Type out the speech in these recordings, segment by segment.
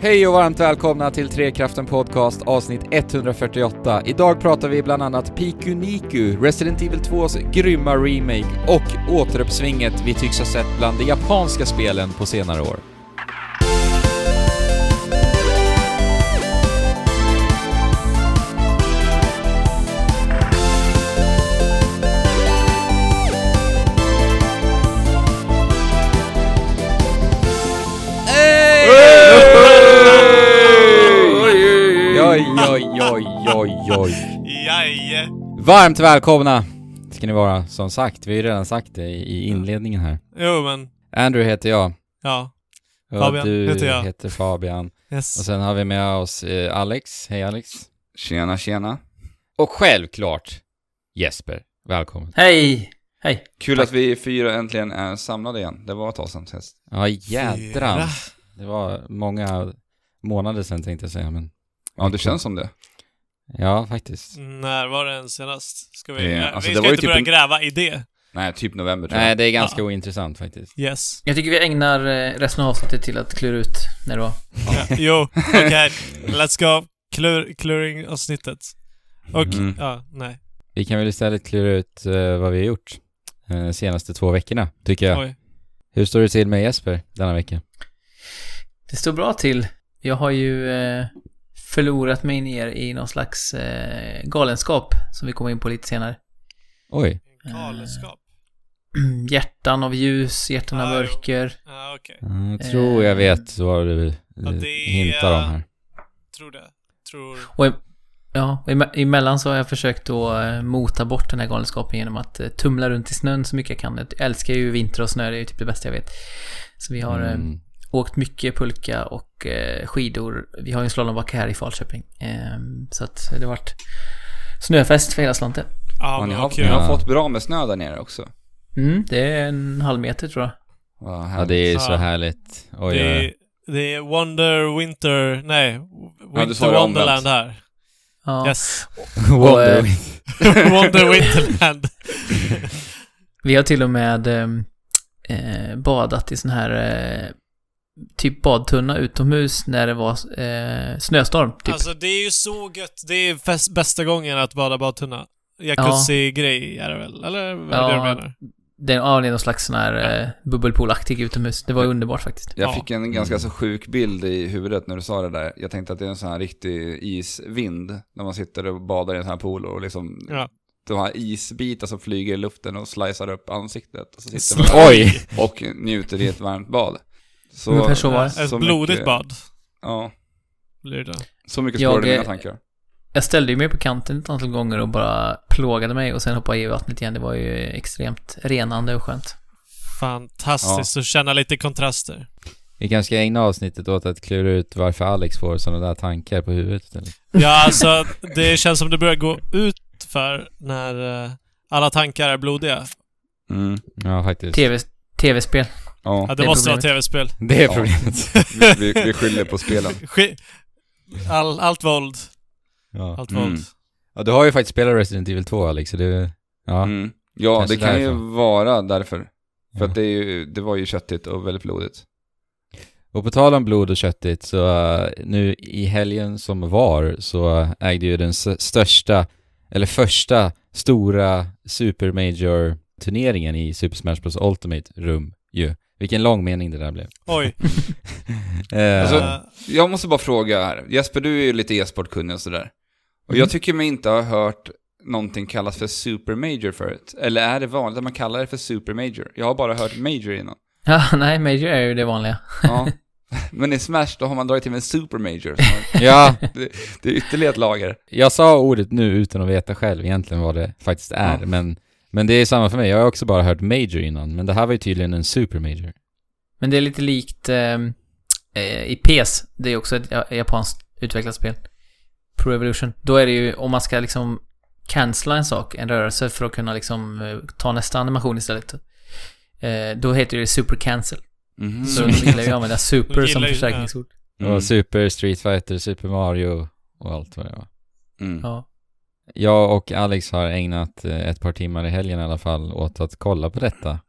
Hej och varmt välkomna till Trekraften Podcast avsnitt 148. Idag pratar vi bland annat Piku Niku, Resident Evil 2s grymma remake och återuppsvinget vi tycks ha sett bland de japanska spelen på senare år. Jaje. Varmt välkomna ska ni vara, som sagt. Vi har ju redan sagt det i inledningen här. Jo men, Andrew heter jag. ja. Och Fabian du heter jag. heter Fabian. Yes. Och sen har vi med oss eh, Alex. Hej Alex. Tjena, tjena. Och självklart Jesper. Välkommen. Hej! Hej! Kul att vi fyra äntligen är samlade igen. Det var ett tag sedan sist. Ja, jädran. Fyra. Det var många månader sedan tänkte jag säga, men Ja, det känns som det. Ja, faktiskt. När var det än senast? Ska vi, eh, alltså, vi det ska inte typ börja en- gräva i det. Nej, typ november tror Nej, jag. det är ganska ointressant faktiskt. Yes. Jag tycker vi ägnar eh, resten av avsnittet till att klura ut när det var. Ja, jo, okej. Let's go. Klur, kluring-avsnittet. Och, Mm. ja, nej. Vi kan väl istället klura ut eh, vad vi har gjort eh, de senaste två veckorna, tycker jag. Oj. Hur står det till med Jesper denna vecka? Det står bra till. Jag har ju eh, förlorat mig ner i någon slags eh, galenskap som vi kommer in på lite senare. Oj. En galenskap. Hjärtan av ljus, hjärtan av Ah, jo. mörker. Ja, okej. Jag tror jag vet vad du eh, Ja, är- hintar om här. Tror det. Tror... Och i, ja, emellan så har jag försökt då eh, mota bort den här galenskapen genom att eh, tumla runt i snön så mycket jag kan. Jag älskar ju vinter och snö, det är ju typ det bästa jag vet. Så vi har eh, Mm. Åkt mycket pulka och eh, skidor. Vi har ju en slalombacke här i Falköping. Eh, så att det har varit snöfest för hela slanten. Ja, Ja, men ni, har, ni har Ja. fått bra med snö där nere också. Mm, det är en halv meter tror jag. Ja, det är så Ja. härligt. Oj, det, är, det är Wonder Winter... Nej. Ja, Winter det Wonderland här. Ja. Yes. Wonder eh, Wonder Winterland. Vi har till och med eh, eh, badat i sån här eh, typ badtunna utomhus när det var eh, snöstorm. Typ. Alltså det är ju så gött. Det är fest, bästa gången att bada badtunna. Jacuzzi-grej är det väl? Eller vad är det du Ja. menar? det, ja, det är någon slags sån här eh, bubbelpoolaktig utomhus. Det var ju underbart faktiskt. Jag Ja. fick en ganska så sjuk bild i huvudet när du sa det där. Jag tänkte att det är en sån här riktig isvind. När man sitter och badar i en sån här pool och liksom Ja. de här isbitar som flyger i luften och slicear upp ansiktet. Och så sitter man Oj! och njuter i ett varmt bad. Så, Ungefär så var det. Ett så blodigt mycket- bad Ja, blir det. så mycket Jag, spårade mina tankar. Jag ställde ju mig på kanten ett antal gånger och bara plågade mig och sen hoppade jag i vattnet igen. Det var ju extremt renande och skönt. Fantastiskt att känna lite kontraster. Vi kanske ska ägna avsnittet åt att klura ut varför Alex får sådana där tankar på huvudet eller? Ja, alltså det känns som det börjar gå ut för när eh, alla tankar är blodiga. Mm. Ja, faktiskt. TV, tv-spel. Ja, Ja, det, Det måste vara tv-spel. Det är Ja. problemet. vi, vi, vi skyller på spelen. All, allt våld. Ja. Allt Mm. våld. ja, du har ju faktiskt spelat Resident Evil 2 Alex, så det... Ja. Mm. Ja, Kanske det kan ju därför. vara därför. För Ja. att det, är ju, det var ju köttigt och väldigt blodigt. Och på tal om blod och köttigt så uh, nu i helgen som var så ägde ju den största, eller första stora Super Major turneringen i Super Smash Bros Ultimate rum ju. Vilken lång mening det där blev. Oj. Eh, Alltså- Jag måste bara fråga här. Jesper, du är ju lite e-sportkunnig och sådär. Och Mm. jag tycker mig inte ha hört någonting kallas för Super Major förut. Eller är det vanligt att man kallar det för Super Major? Jag har bara hört Major innan. Ja, nej, Major är ju det vanliga. Ja. Men i Smash då har man dragit till med en Super Major. Så ja, det, det är ytterligare ett lager. jag sa ordet nu utan att veta själv egentligen vad det faktiskt är, Ja. men, men det är samma för mig. Jag har också bara hört Major innan, men det här var ju tydligen en Super Major. Men det är lite likt eh, eh, i PS. Det är också ett ja- japanskt utvecklat spel. Pro Evolution. Då är det ju, om man ska liksom cancella en sak, en rörelse, för att kunna liksom eh, ta nästa animation istället. Eh, då heter det Super Cancel. Mhm. Så de gillar ju att använda Super som förstärkningsord. Mm. Och Super Street Fighter, Super Mario och allt vad det var. Mm. Ja. Jag och Alex har ägnat eh, ett par timmar i helgen i alla fall åt att kolla på detta.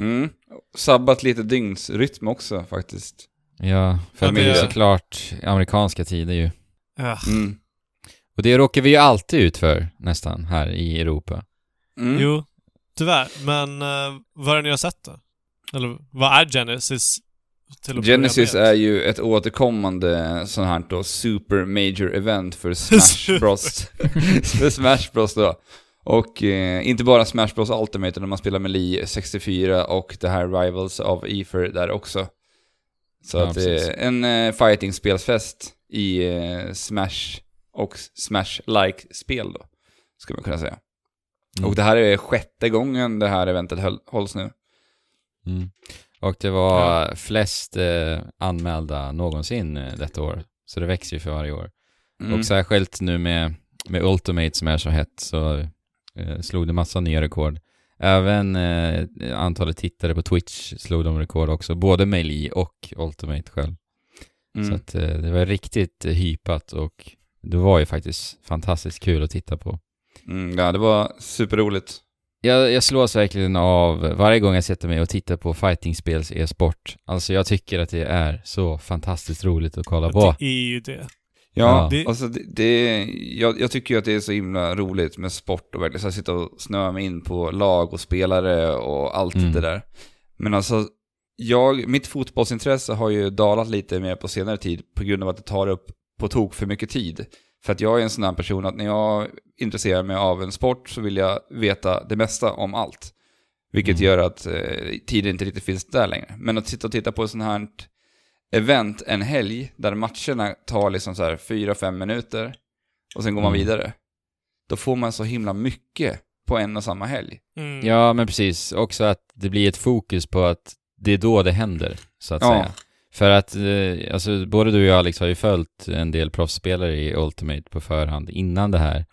Mm. Sabbat lite dygnsrytm också faktiskt. Ja, för Ja, det är ju det- såklart amerikanska tider ju. Mm. Och det råkar vi ju alltid ut för, nästan, här i Europa. Mm. Jo, tyvärr. Men uh, vad är det ni har sett då? Eller vad är Genesis? Genesis är ju ett återkommande sånt här då super major event för Smash. Bros. för Smash Bros då. Och eh, inte bara Smash Bros Ultimate, utan man spelar med Lee 64 och det här Rivals of Ether där också. Så Ja, att det precis. är en eh, fighting-spelsfest i eh, Smash och Smash-like spel då, skulle man kunna säga. Mm. Och det här är sjätte gången det här eventet hålls nu. Mm. Och det var flest eh, anmälda någonsin eh, detta år. Så det växer ju för varje år. Mm. Och särskilt nu med, med Ultimate som är så hett så eh, slog det massa nya rekord. Även eh, antalet tittare på Twitch slog de rekord också, både med Lee och Ultimate själv. Mm. Så att eh, det var riktigt eh, hypat och det var ju faktiskt fantastiskt kul att titta på. Mm, ja, det var superroligt. Jag, jag slås verkligen av varje gång jag sätter mig och tittar på fightingspels e-sport. Alltså jag tycker att det är så fantastiskt roligt att kolla på. Det är ju det. Ja, Det- alltså det, det jag, jag tycker ju att det är så himla roligt med sport och verkligen så här sitta och snöa mig in på lag och spelare och allt Mm. det där. Men alltså, jag, mitt fotbollsintresse har ju dalat lite mer på senare tid på grund av att det tar upp på tok för mycket tid. För att jag är en sån här person att när jag intresserar mig av en sport så vill jag veta det mesta om allt. Vilket Mm. gör att eh, tiden inte riktigt finns där längre. Men att sitta och titta på ett sånt här event en helg där matcherna tar liksom så här 4-5 minuter och sen går man Mm. vidare. Då får man så himla mycket på en och samma helg. Mm. Ja, men precis. Också att det blir ett fokus på att det är då det händer, så att Ja. säga. För att, eh, alltså, både du och jag Alex har ju följt en del proffsspelare i Ultimate på förhand innan det här.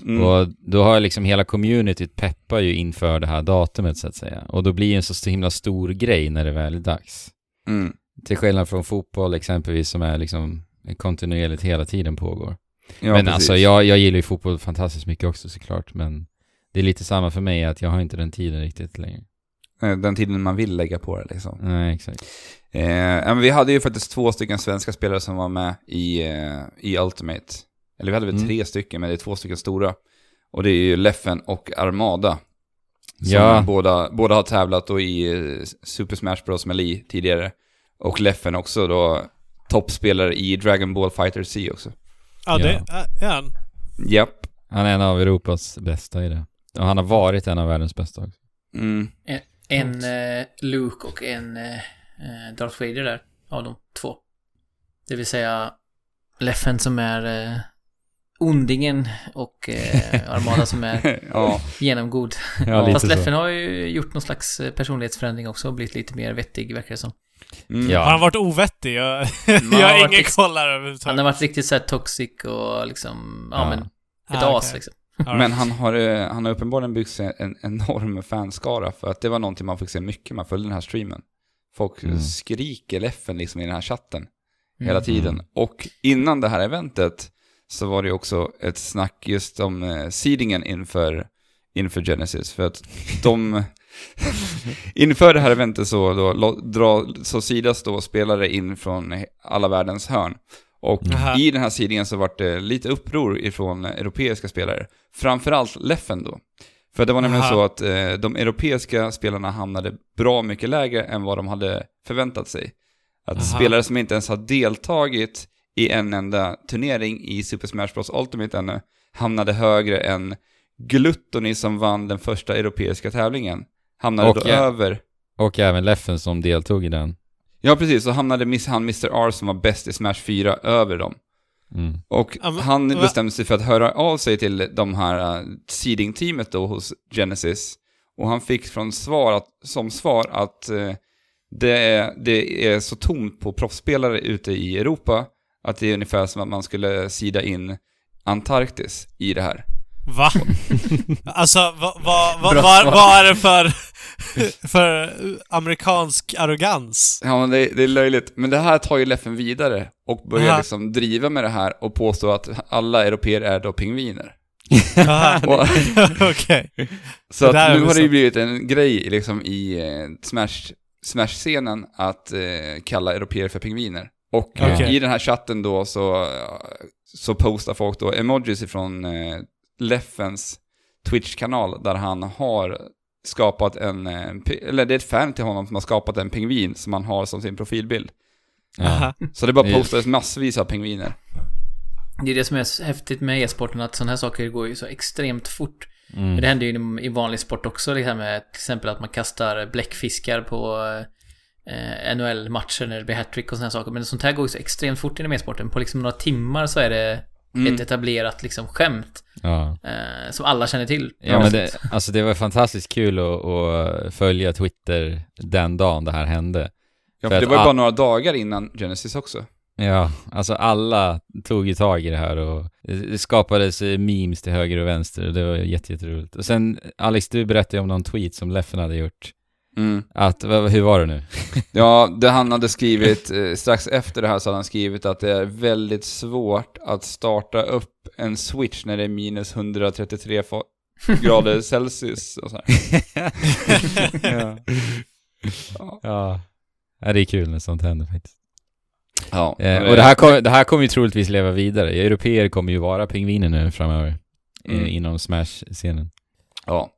Mm. Och då har liksom hela communityt peppar ju inför det här datumet, så att säga. Och då blir det en så himla stor grej när det väl är dags. Mm. Till skillnad från fotboll exempelvis, som är liksom kontinuerligt hela tiden pågår. Ja, men precis. alltså, jag, jag gillar ju fotboll fantastiskt mycket också såklart, men det är lite samma för mig att jag har inte den tiden riktigt längre. Den tiden man vill lägga på det liksom. Nej, exakt. Eh, vi hade ju faktiskt två stycken svenska spelare som var med i, eh, i Ultimate. Eller vi hade väl Mm. tre stycken, men det är två stycken stora. Och det är ju Leffen och Armada. Som Ja. båda, båda har tävlat då i eh, Super Smash Bros med Lee tidigare. Och Leffen också då toppspelare i Dragon Ball Fighter C också. Ja, det är han. Japp. Han är en av Europas bästa i det. Och han har varit en av världens bästa också. Mm. En eh, Luke och en eh, eh, Darth Vader där, av de två. Det vill säga Leffen som är eh, ondingen och eh, Armada som är ja. genomgod. Ja, Fast så. Leffen har ju gjort någon slags eh, personlighetsförändring också och blivit lite mer vettig, verkar det som. Mm. Ja. Har han varit ovettig? Jag, har jag har varit ingen koll här Han överhuvudtaget. har varit riktigt såhär toxic och liksom, ja, Ja. men, ett Ah, as liksom. Right. Men han har, han har uppenbarligen byggt sig en enorm fanskara för att det var någonting man fick se mycket när man följde den här streamen. Folk Mm. skriker Leffen liksom i den här chatten hela Mm. tiden. Och innan det här eventet så var det också ett snack just om eh, seedingen inför, inför Genesis. För att de... inför det här eventet så, då, dra, så sidas då spelare in från alla världens hörn. Och Aha. i den här sidningen så vart det lite uppror ifrån europeiska spelare. Framförallt Leffen då. För det var nämligen Aha. så att eh, de europeiska spelarna hamnade bra mycket lägre än vad de hade förväntat sig. Att Aha. spelare som inte ens har deltagit i en enda turnering i Super Smash Bros Ultimate ännu hamnade högre än Gluttony som vann den första europeiska tävlingen. Hamnade Och då ja. över. Och även Leffen som deltog i den. Ja, precis. Så hamnade han Mr. R som var bäst i Smash 4 över dem. Mm. Och han bestämde sig för att höra av sig till de här uh, seeding-teamet då hos Genesis. Och han fick från svar att, som svar att eh, det, är, det är så tomt på proffsspelare ute i Europa att det är ungefär som att man skulle sida in Antarktis i det här. Va? alltså, vad va, va, va, vad är det för, för amerikansk arrogans? Ja, men det, det är löjligt. Men det här tar ju Leffen vidare och börjar Aha. liksom driva med det här och påstå att alla europeer är då pingviner. Okej. Så Det att nu har det ju så. blivit en grej liksom i eh, Smash Smash-scenen att eh, kalla europeer för pingviner. Och Okej. i den här chatten då så, så postar folk då emojis ifrån eh, Leffens Twitch-kanal där han har skapat en, eh, eller det är ett fan till honom som har skapat en pingvin som han har som sin profilbild. Ja. Aha. Så det bara postades massvis av pingviner. Det är det som är så häftigt med e-sporten, att sådana här saker går ju så extremt fort. Mm. Det händer ju i vanlig sport också, här med till exempel att man kastar bläckfiskar på eh, NHL-matcher när det blir hattrick och sådana saker. Men sånt här går ju så extremt fort inom e-sporten. På liksom några timmar så är det Mm. ett etablerat liksom skämt Ja. eh, som alla känner till. Ja, men det, alltså det var fantastiskt kul att, att följa Twitter den dagen det här hände. Ja, För för det var ju bara några dagar innan Genesis också. Ja, alltså alla tog ju tag i det här och det skapades eh, memes till höger och vänster och det var jätte, jätteroligt. Och sen, Alex, du berättade ju om någon tweet som Leffen hade gjort. Mm. Att, hur var det nu? Ja, det han hade skrivit, eh, strax efter det här så hade han skrivit att det är väldigt svårt att starta upp en switch när det är minus 133 fa- grader Celsius och så här. ja. Ja. ja. Det är kul när sånt händer faktiskt. Ja, Eh, och det här, kom, det här kommer ju troligtvis leva vidare. Europeer kommer ju vara pingviner nu framöver. eh, Mm. Inom Smash-scenen. Ja.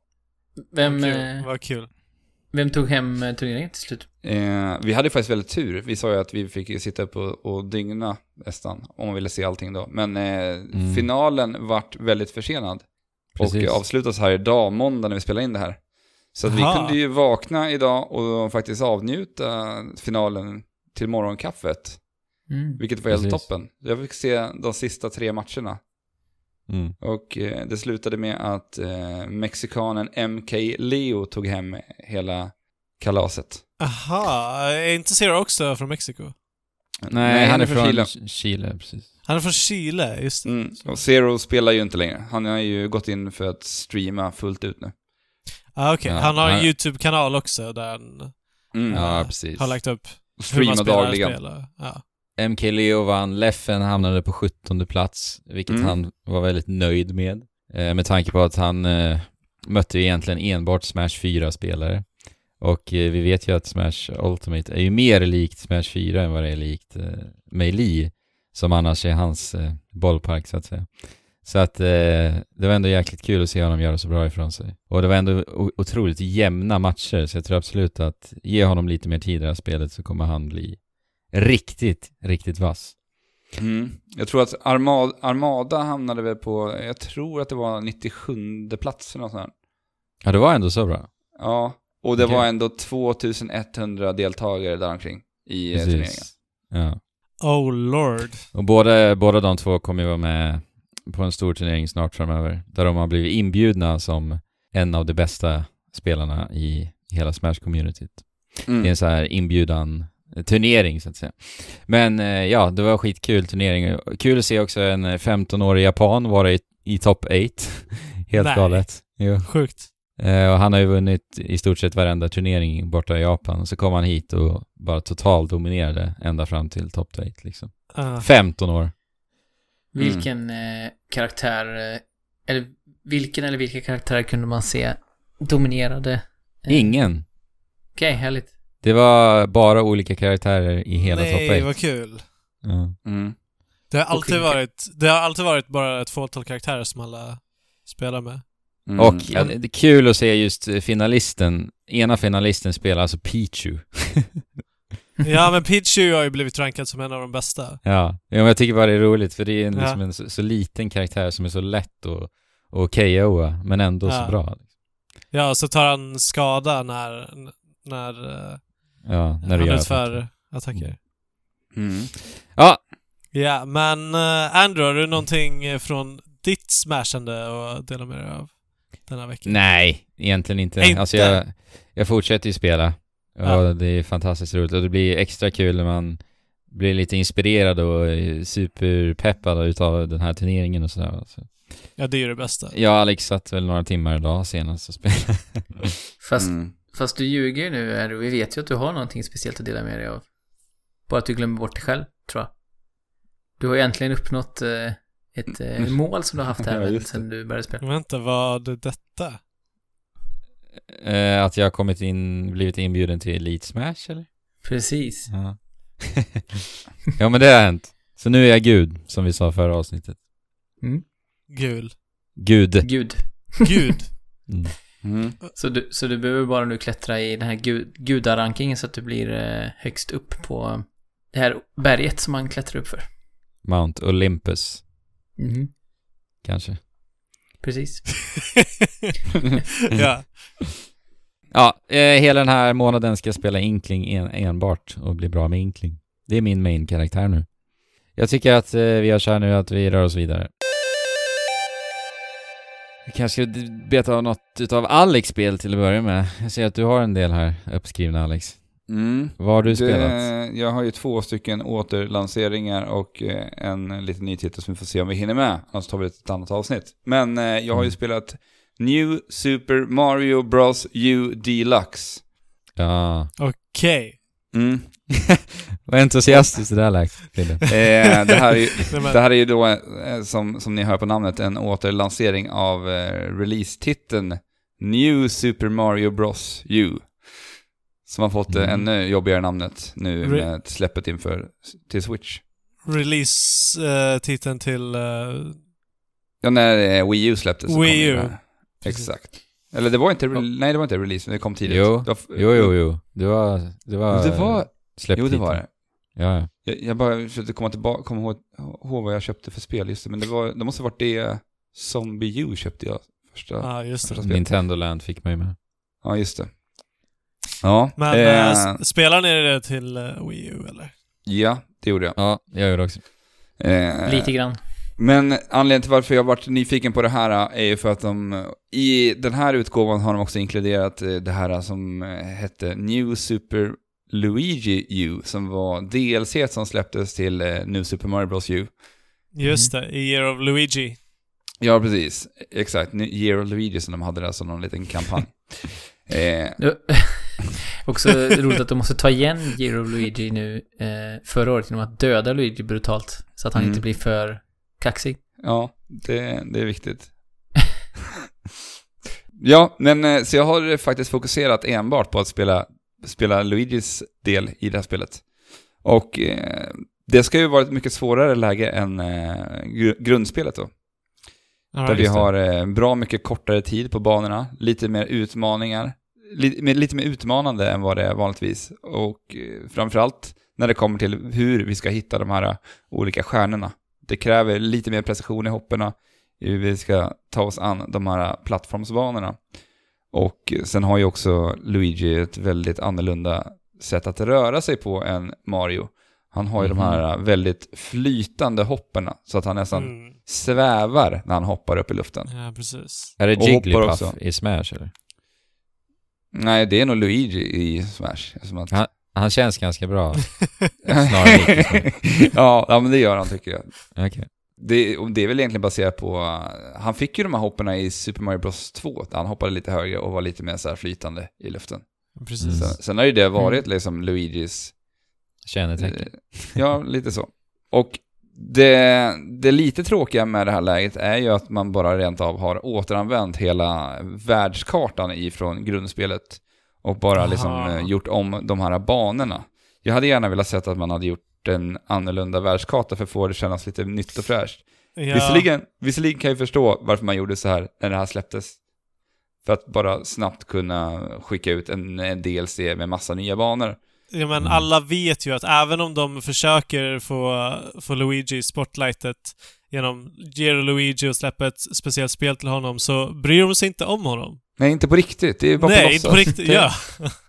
Vem, Vad eh, kul. Vad kul. Vem tog hem eh, turneringen till slut? Eh, vi hade faktiskt väldigt tur. Vi sa ju att vi fick sitta upp och, och dygna nästan, om man ville se allting då. Men eh, finalen vart väldigt försenad. Precis. Och avslutas här idag, måndag, när vi spelar in det här. Så att vi kunde ju vakna idag och faktiskt avnjuta finalen till morgonkaffet. Mm. Vilket var helt Precis. toppen. Jag fick se de sista tre matcherna. Mm. Och eh, det slutade med att eh, mexikanen MK Leo tog hem hela kalaset. Aha, är inte Zero också från Mexiko? Nej, han är från Chile. Chile. Precis. Han är från Chile, just det. Mm. Och Zero spelar ju inte längre. Han har ju gått in för att streama fullt ut nu. Ah, Okej, Ja, han har en han- YouTube-kanal också där han Mm. Ja, eh, precis. har lagt upp hur man Streamar spelar dagligen. spel. och- Ja. MK Leo vann, Leffen hamnade på 17 plats, vilket Mm. han var väldigt nöjd med. Eh, med tanke på att han eh, mötte egentligen enbart Smash 4-spelare. Och eh, vi vet ju att Smash Ultimate är ju mer likt Smash 4 än vad det är likt eh, Melee, som annars är hans eh, bollpark så att säga. Så att eh, det var ändå jäkligt kul att se honom göra så bra ifrån sig. Och det var ändå otroligt jämna matcher, så jag tror absolut att ge honom lite mer tid i det här spelet så kommer han bli riktigt, riktigt vass. Mm. Jag tror att Armada, Armada hamnade väl på, jag tror att det var 97 plats eller något sånt här. Ja, det var ändå så bra. Ja, och det Okej. var ändå 2100 deltagare däromkring i eh, turneringen. Ja. Oh lord. Och båda, båda de två kommer ju vara med på en stor turnering snart framöver. Där de har blivit inbjudna som en av de bästa spelarna i hela Smash-communityt. Det är Mm. en så här inbjudan turnering så att säga. Men eh, ja, det var skitkul turnering. Kul att se också en 15-årig japan vara i, i top 8. Helt Nej. galet. Jo. Sjukt. Eh, och han har ju vunnit i stort sett varenda turnering borta i Japan. Så kom han hit och bara totalt dominerade ända fram till top 8 liksom. Ah. 15 år. Vilken eh, karaktär, eh, eller vilken eller vilka karaktärer kunde man se dominerade? Eh, Ingen. Okej, härligt. Det var bara olika karaktärer i hela top Nej, 8. vad kul. Ja. Mm. Det har alltid varit, det har alltid varit bara ett fåtal karaktärer som alla spelar med. Mm. Och ja, det är kul att se just finalisten, ena finalisten spela alltså Pichu. Ja, men Pichu har ju blivit rankad som en av de bästa. Ja, ja men jag tycker bara det är roligt för det är en, Ja. liksom en så, så liten karaktär som är så lätt att och KOa, men ändå Ja. så bra. Ja, och så tar han skada när, när eh, Ja, när du han gör utför attacker. attacker. Mm. Ja, Ja, men uh, Andrew, har du någonting eh, från ditt smashande att dela med dig av den här veckan? nej, egentligen inte. Inte? Alltså jag, jag fortsätter ju spela. Och Ja. det är fantastiskt roligt och det blir extra kul när man blir lite inspirerad och superpeppad utav den här turneringen och sådär. Så. Ja, det är ju det bästa. Jag och Alex satt väl några timmar idag senast och spelade. Fast, Mm. Fast du ljuger ju nu, Andrew. Vi vet ju att du har någonting speciellt att dela med dig av. Bara att du glömmer bort det själv, tror jag. Du har egentligen uppnått eh, ett eh, mål som du har haft här Ja, sen du började spela. Vänta, vad är detta? Eh, att jag har kommit in, blivit inbjuden till Elite Smash eller? Precis. Ja. ja men det har hänt. Så nu är jag gud, som vi sa förra avsnittet. Gul. Gud. Gud. Gud. Mm. Mm. Så du, så du behöver bara nu klättra i den här gud, gudarankingen så att du blir eh, högst upp på det här berget som man klättrar upp för. Mount Olympus, Mhm. kanske. Precis. ja. Ja, eh, hela den här månaden ska jag spela Inkling en, enbart och bli bra med Inkling. Det är min main-karaktär nu. Jag tycker att eh, vi gör så här nu att vi rör oss vidare. Vi kanske ska beta av något utav Alex spel till att börja med. Jag ser att du har en del här uppskrivna Alex. Mm. Vad har du Det, spelat? jag har ju två stycken återlanseringar och eh, en liten ny titel som vi får se om vi hinner med. Annars tar vi ett annat avsnitt. Men eh, jag har ju Mm. spelat New Super Mario Bros U Deluxe. Ja. Okej. Mm. Vad entusiastiskt det där lät. Eh, det, här är ju, det här är ju då, eh, som, som ni hör på namnet, en återlansering av eh, release-titeln New Super Mario Bros U. Som har fått eh, Mm. ännu jobbigare namnet nu Re- med släppet inför till Switch. Release-titeln till... eh, Ja, när eh, Wii U släpptes Wii U. det. Exakt. Eller det var inte, nej det var inte release, men det kom tidigt. Jo. Det var, Jo, jo, jo. Det var... Det var... Det var, släppt jo det var det. Ja, ja. Jag, jag bara försökte komma tillbaka, komma ihåg, ihåg vad jag köpte för spel just det, men det var, det måste ha varit det Zombie U köpte jag första. Ja, just första det. spelet. Nintendo Land fick mig med. Ja, just det. Ja, Men eh, eh, s- spelar ni det till eh, Wii U eller? ja, det gjorde jag. Ja, jag gjorde också. Eh, Lite grann. Men anledningen till varför jag varit nyfiken på det här är ju för att de i den här utgåvan har de också inkluderat eh, det här som eh, hette New Super Luigi U, som var DLC som släpptes till eh, New Super Mario Bros U. Just det, i Year of Luigi. Ja, precis. Exakt. Year of Luigi som de hade där som någon liten kampanj. eh, Också roligt att de måste ta igen Year of Luigi nu eh, förra året genom att döda Luigi brutalt. Så att han Mm. inte blir för kaxig. ja, det, det är viktigt. ja, men eh, så jag har faktiskt fokuserat enbart på att spela, spela Luigis del i det här spelet. Och eh, det ska ju vara ett mycket svårare läge än eh, gr- grundspelet då. Ja, där vi har eh, bra mycket kortare tid på banorna, lite mer utmaningar. Li- med, lite mer utmanande än vad det är vanligtvis. Och eh, framförallt när det kommer till hur vi ska hitta de här eh, olika stjärnorna. Det kräver lite mer precision i hopperna, hur vi ska ta oss an de här plattformsbanorna. Och sen har ju också Luigi ett väldigt annorlunda sätt att röra sig på än Mario. Han har ju Mhm. de här eh, väldigt flytande hopperna, så att han nästan Mm. svävar när han hoppar upp i luften. Ja, precis. Är det Jigglypuff i Smash eller? Nej, det är nog Luigi i Smash. Ja. Han känns ganska bra. Snarare ja, ja, men det gör han tycker jag. Okej. Det, det är väl egentligen baserat på... uh, han fick ju de här hopparna i Super Mario Bros 2, där han hoppade lite högre och var lite mer så flytande i luften. Precis. Mm. Sen, sen har ju det varit liksom Luigis... Kännetecken. eh, Ja, lite så. Och det, det lite tråkiga med det här läget är ju att man bara rent av har återanvänt hela världskartan ifrån grundspelet och bara Aha. liksom eh, gjort om de här banorna. Jag hade gärna velat sett att man hade gjort en annorlunda världskarta för att få det kännas lite nytt och fräscht. Ja, Visserligen, visserligen kan jag förstå varför man gjorde så här när det här släpptes. För att bara snabbt kunna skicka ut en, en DLC med massa nya banor. ja, men Mm. alla vet ju att även om de försöker få, få Luigi spotlightet genom Year of Luigi och släppa ett speciellt spel till honom så bryr de sig inte om honom. Nej, inte på riktigt. Det är bara Nej, på inte på riktigt. Ja.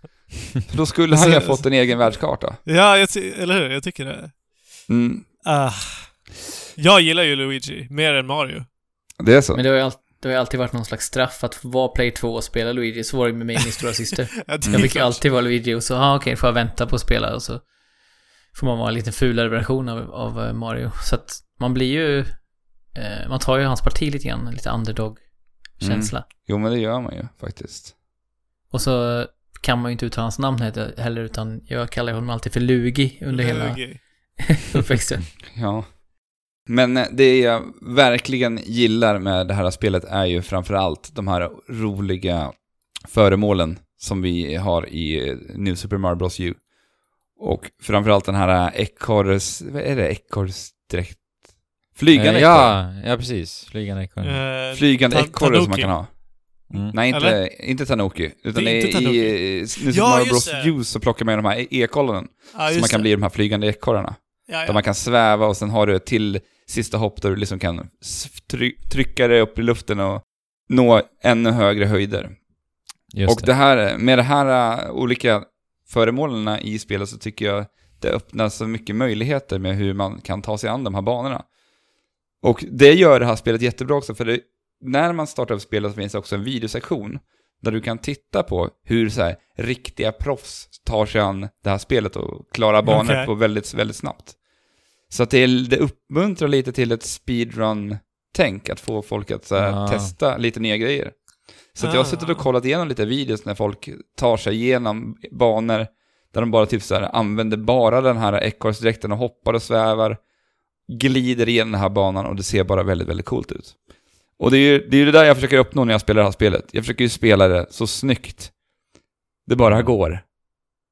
Då skulle han ju ha Så- fått en egen världskarta. Ja, eller hur? Jag tycker det. Mm, Ah. jag gillar ju Luigi mer än Mario. det är så. Men det har ju alltid det har ju alltid varit någon slags straff att vara Play 2 och spela Luigi. Så var det med mig och min stora syster. Jag fick ju alltid vara Luigi och så, ja ah, okej, får jag vänta på att spela och så får man vara en lite fulare version av, av eh, Mario. Så att man blir ju, eh, man tar ju hans parti lite grann, lite underdog-känsla. Jo, men det gör man ju faktiskt. Och så kan man ju inte uttala hans namn heller, utan jag kallar honom alltid för Lugi under hela uppväxten. Ja. Men eh, det jag verkligen gillar med det här spelet är ju framförallt de här roliga föremålen som vi har i eh, New Super Mario Bros U. Och framförallt den här eh, ekorres... Vad är det? Ekorrsdräkt? Flygande Eh, ekorre. Ja, ja precis. Flygande ekorre. Eh, Flygande ekorre som man kan ha. Mm. Nej, inte, Eller? inte Tanuki. Utan Det är i, inte Tanuki. i, i Super Ja, Mario Bros det. Så plockar man ju de här ekollonen. Ja, så man kan det. bli de här flygande ekorrarna. Ja, Där man kan sväva och sen har du ett till sista hopp där du liksom kan trycka dig upp i luften och nå ännu högre höjder. Just och det här, med de här äh, olika föremålen i spelet så tycker jag det öppnar så mycket möjligheter med hur man kan ta sig an de här banorna. Och det gör det här spelet jättebra också, för det, när man startar upp spelet så finns det också en videosektion där du kan titta på hur så här, riktiga proffs tar sig an det här spelet och klarar banor på väldigt, väldigt snabbt. Så att det, är- det uppmuntrar lite till ett speedrun-tänk, att få folk att så här, Ah. testa lite nya grejer. Så att jag har suttit och Ah. kollat igenom lite videos när folk tar sig igenom banor där de bara typ så här använder bara den här ekorrsdräkten och hoppar och svävar, glider igenom den här banan och det ser bara väldigt, väldigt coolt ut. Och det är ju det, är det där jag försöker uppnå när jag spelar det här spelet. Jag försöker ju spela det så snyggt det bara går.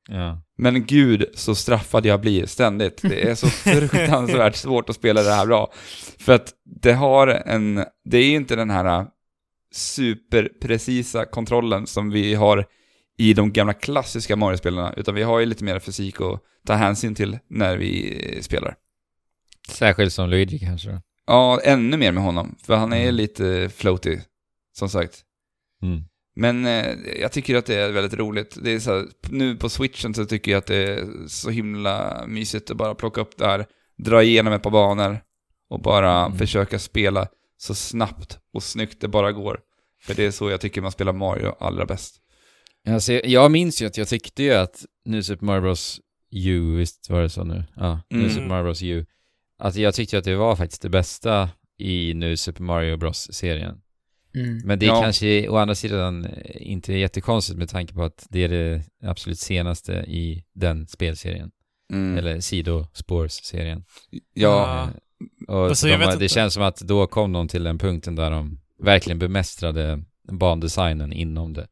Ja. Men gud så straffad jag blir ständigt. Det är så fruktansvärt svårt att spela det här bra. För att det har en, det är inte den här superprecisa kontrollen som vi har i de gamla klassiska Mario-spelarna, utan vi har ju lite mer fysik att ta hänsyn till när vi spelar. Särskilt som Luigi kanske. Ja, ännu mer med honom, för han är Mm. lite floaty, som sagt. Mm. Men eh, jag tycker att det är väldigt roligt. Det är så här, nu på switchen så tycker jag att det är så himla mysigt att bara plocka upp det här, dra igenom ett par banor och bara Mm. försöka spela så snabbt och snyggt det bara går. För det är så jag tycker man spelar Mario allra bäst. Alltså, jag minns ju att jag tyckte ju att New Super Mario Bros U, visst var det så nu? Ja, New Mm. Super Mario Bros U. Att jag tyckte att det var faktiskt det bästa i New Super Mario Bros-serien. Mm. Men det är Ja. kanske å andra sidan eh, inte jättekonstigt med tanke på att det är det absolut senaste i den spelserien. Mm. Eller sidospårsserien. Ja, Eh, Och Alltså, de, det inte. känns som att då kom de till den punkten där de verkligen bemästrade bandesignen inom det.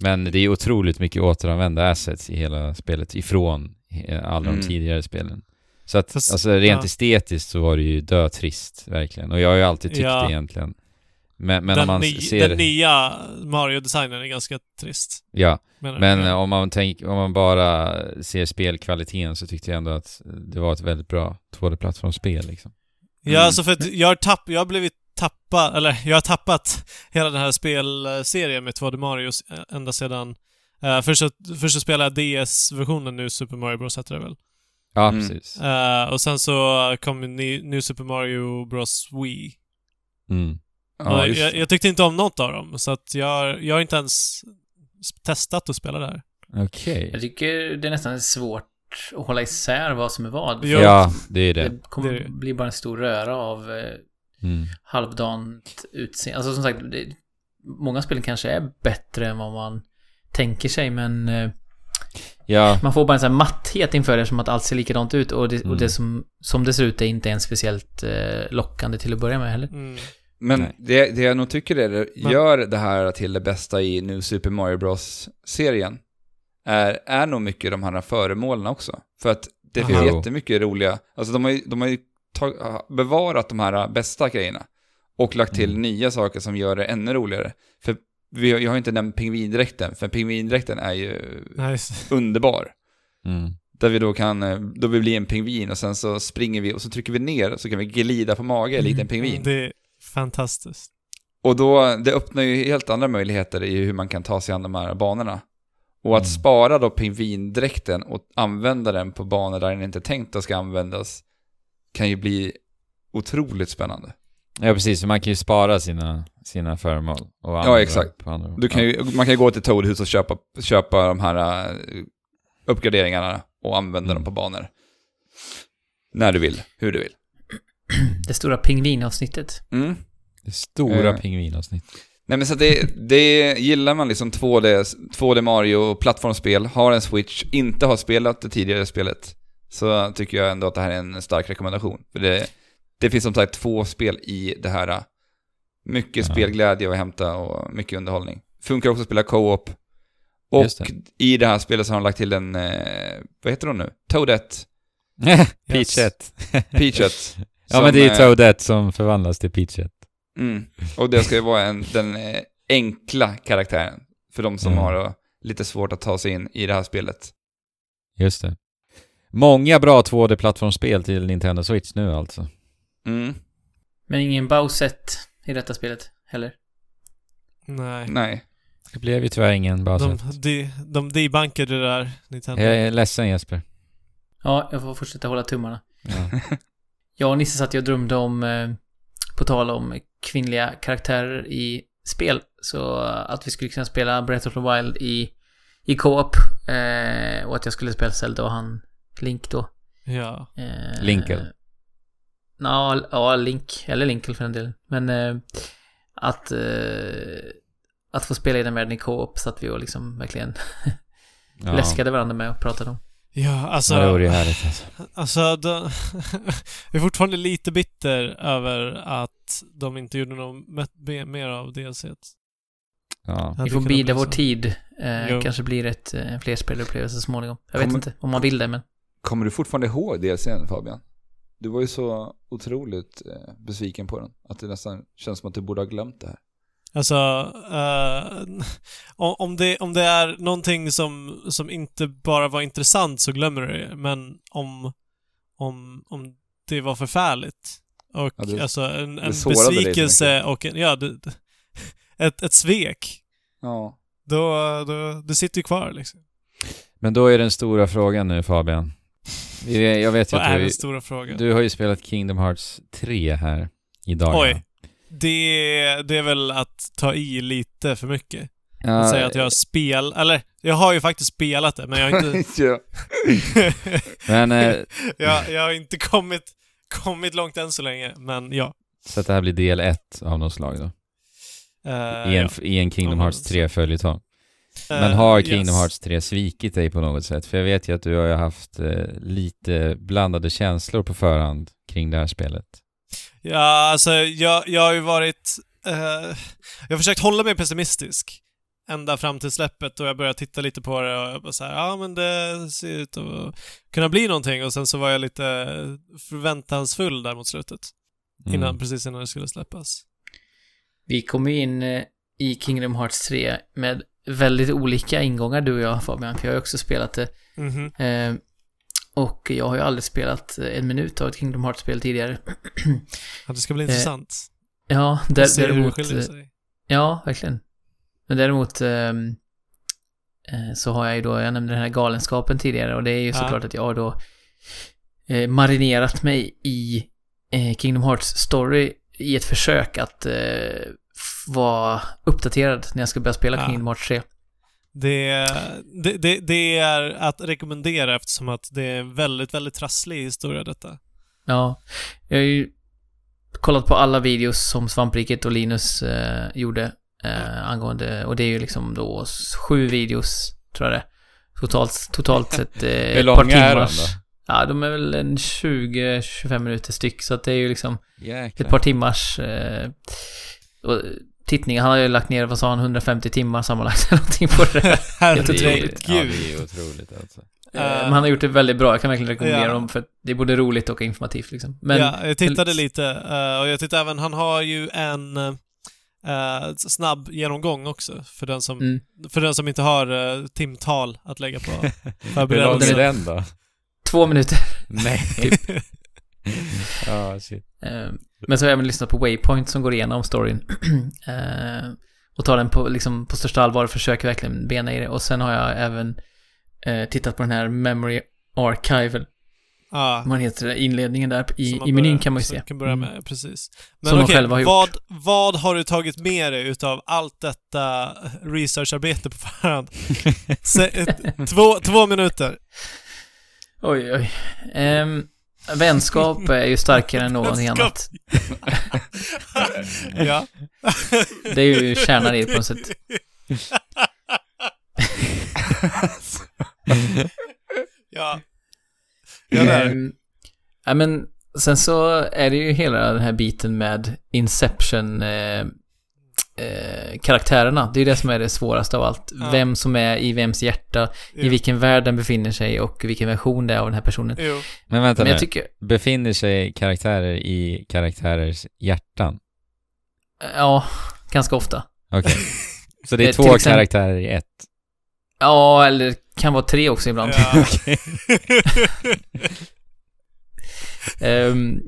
Men det är otroligt mycket återanvända assets i hela spelet ifrån eh, alla Mm. de tidigare spelen. Så att, Fast- alltså rent ja. estetiskt så var det ju dötrist, verkligen. Och jag har ju alltid tyckt Ja. det egentligen. Men, men den, om man ny, ser... den nya Mario-designen är ganska trist. Ja, men eh, om man, tänk, om man bara ser spelkvaliteten så tyckte jag ändå att det var ett väldigt bra 2D-plattformsspel liksom. Ja, Mm. alltså för att jag har, tapp, jag har blivit tappad, eller jag har tappat hela den här spelserien med 2D Mario ända sedan... Uh, först, så, först så spelade jag DS-versionen nu, Super Mario Bros heter det väl. Ja, Mm. precis. Eh, och sen så kom ny, New Super Mario Bros Wii. Mm. ja jag, jag tyckte inte om något av dem, så att jag, jag har inte ens testat att spela det här. Okej. Jag tycker det är nästan svårt att hålla isär vad som är vad. Ja, det är det. Det kommer Det det. bli bara en stor röra av eh, Mm. halvdant utseende. Alltså som sagt, det, många spel kanske är bättre än vad man tänker sig, men eh, Ja, man får bara en sån här matthet inför det som att allt ser likadant ut och det, och Mm. det som, som det ser ut är inte ens speciellt eh, lockande till att börja med heller. Mm. Men Nej. det, det jag nog tycker är det, gör det här till det bästa i New Super Mario Bros-serien är, är nog mycket de här föremålen också. För att det Aha. finns jättemycket roliga, alltså de har ju, de har ju tag, bevarat de här bästa grejerna och lagt till Mm. nya saker som gör det ännu roligare. För vi, har- jag har inte nämnt pingvindräkten, för pingvindräkten är ju Nice. underbar. mm. Där vi då kan, eh, då vi blir en pingvin och sen så springer vi och så trycker vi ner så kan vi glida på mage likt en pingvin. Det är fantastiskt. Och då, det öppnar ju helt andra möjligheter i hur man kan ta sig an de här banorna. Och att Mm. spara då pingvindräkten och använda den på banor där den inte är tänkt att ska användas kan ju bli otroligt spännande. Ja, precis. Så man kan ju spara sina, sina föremål. Och Ja, använda exakt. På andra. Du kan ju, man kan ju gå till Toadhus och köpa, köpa de här uh, uppgraderingarna och använda Mm. dem på banor. När du vill, hur du vill. Det stora pingvinavsnittet. Mm. Det stora Eh. pingvinavsnitt. Nej men så det, det gillar man liksom 2D, 2D Mario plattformsspel, har en Switch, inte har spelat det tidigare spelet, så tycker jag ändå att det här är en stark rekommendation. För det, det finns som sagt två spel i det här. Mycket Ja. spelglädje att hämta och mycket underhållning. Funkar också att spela co-op. Och det. i det här spelet så har de lagt till en, eh, vad heter hon nu? Toadette. Peachette. Peachet. ja men det är eh, Toadette som förvandlas till Peachette. Mm. Och det ska ju vara en, den eh, enkla karaktären. För de som Mm. har lite svårt att ta sig in i det här spelet. Just det. Många bra 2D-plattformsspel till Nintendo Switch nu alltså. Mm. Men ingen Bowsett i detta spelet heller. Nej. Nej. Det blev ju tyvärr ingen bara De, de, de debunkade det där, Nintendo. Jag är ledsen Jesper. Ja, jag får fortsätta hålla tummarna. Ja. Jag och Nisse satt ju och drömde om, eh, på tal om kvinnliga karaktärer i spel, så att vi skulle kunna spela Breath of the Wild i, i co-op. Eh, och att jag skulle spela Zelda och han Link då. Ja. Eh, Linkel. Ja, ja, Link. Eller Linkel för den delen. Men eh, att, eh, att få spela i den världen i co-op så att vi och liksom verkligen Ja. läskade varandra med och pratade om. Ja, alltså... Ja, det vore ju härligt alltså. Alltså, de, jag är fortfarande lite bitter över att de inte gjorde något me- mer av DLC. Ja. Vi får bida vår tid. Eh, kanske blir ett eh, flerspelarupplevelse så småningom. Jag vet Kommer- inte om man vill det, men... Kommer du fortfarande ihåg DLCn Fabian? Du var ju så otroligt eh, besviken på den. Att det nästan känns som att du borde ha glömt det här. Alltså, eh, om, det, om det är någonting som, som inte bara var intressant så glömmer du det. Men om, om, om det var förfärligt och Ja, det- alltså en, en besvikelse och en, ja, det- ett, ett svek. Ja. Då, då, det sitter ju kvar liksom. Men då är den stora frågan nu Fabian. Jag vet ju Vad är du, den stora frågan? du har ju spelat Kingdom Hearts 3 här i dagarna. Oj. Det, det är väl att ta i lite för mycket. Ja, Att säga att jag har spel... Eller, jag har ju faktiskt spelat det, men jag har inte... Men, eh, jag, jag har inte kommit, kommit långt än så länge, men ja. så att det här blir del 1 av något slag då? Eh, I en, ja. i en Kingdom Hearts så. 3-följetong. Men Eh, har yes. Kingdom Hearts 3 svikit dig på något sätt? För jag vet ju att du har haft eh, lite blandade känslor på förhand kring det här spelet. Ja, alltså jag, jag har ju varit... Eh, jag har försökt hålla mig pessimistisk. Ända fram till släppet och jag började titta lite på det och jag bara så här, ja men det ser ut att kunna bli någonting och sen så var jag lite förväntansfull där mot slutet. Mm. Innan, precis innan det skulle släppas. Vi kom ju in eh, i Kingdom Hearts 3 med väldigt olika ingångar du och jag Fabian, för jag har ju också spelat det. Mhm. Eh, och jag har ju aldrig spelat eh, en minut av ett Kingdom Hearts-spel tidigare. Ja, det ska bli Eh, intressant. ja, Där, se hur det däremot... eh, sig. Ja, verkligen. Men däremot ehm, eh, så har jag ju då, jag nämnde den här galenskapen tidigare och det är ju Ja. såklart att jag har då eh, marinerat mig i eh, Kingdom Hearts story i ett försök att eh, vara uppdaterad när jag ska börja spela Ja. Kingdom Hearts 3. Det, det, det, det är att rekommendera eftersom att det är en väldigt, väldigt trasslig historia detta. Ja, jag har ju kollat på alla videos som Svampriket och Linus eh, gjorde eh, angående, och det är ju liksom då sju videos, tror jag det. Totalt, totalt sett eh, Hur ett par långa är de timmars. då? Ja, de är väl en 20-25 minuter styck, så att det är ju liksom Jäklar. ett par timmars eh, och, tittning. Han har ju lagt ner, vad sa han, 150 timmar sammanlagt eller någonting på det. Helt. Ja, det är otroligt alltså. Eh, Men han har gjort det väldigt bra. Jag kan verkligen rekommendera Ja. dem för det är både roligt och informativt liksom. Men ja, jag tittade lite eh, och jag tittade även, han har ju en eh, snabb genomgång också för den som, mm, för den som inte har timtal att lägga på Hur lång är den då? två minuter. Nej. ja, shit. Men så har jag även lyssnat på Waypoint som går igenom storyn. Eh, och tar den på, liksom, på största allvar och försöker verkligen bena i det. Och sen har jag även eh, tittat på den här Memory Archive, ja, vad heter det, inledningen där i, som man i menyn börjar- kan man ju som se. kan börja Mm. med, precis. Som Men de okej, har gjort. vad, vad har du tagit med dig utav allt detta researcharbete på förhand? Se, två, två minuter. Oj, oj. Ehm, vänskap är ju starkare än någonting annat. ja. Det är ju kärnan i det på något sätt. ja. Ja, där. Ehm, Ja, men sen så är det ju hela den här biten med Inception, eh, eh, karaktärerna. Det är det som är det svåraste av allt. Ja. Vem som är i vems hjärta, i Jo. vilken värld den befinner sig och vilken version det är av den här personen. Jo. Men vänta Men nu, jag tycker, befinner sig karaktärer i karaktärers hjärtan? ja, ganska ofta. Okej. Så det är Eh, två exempel- karaktärer i ett? Ja, eller kan vara tre också ibland. Ja. Ehm,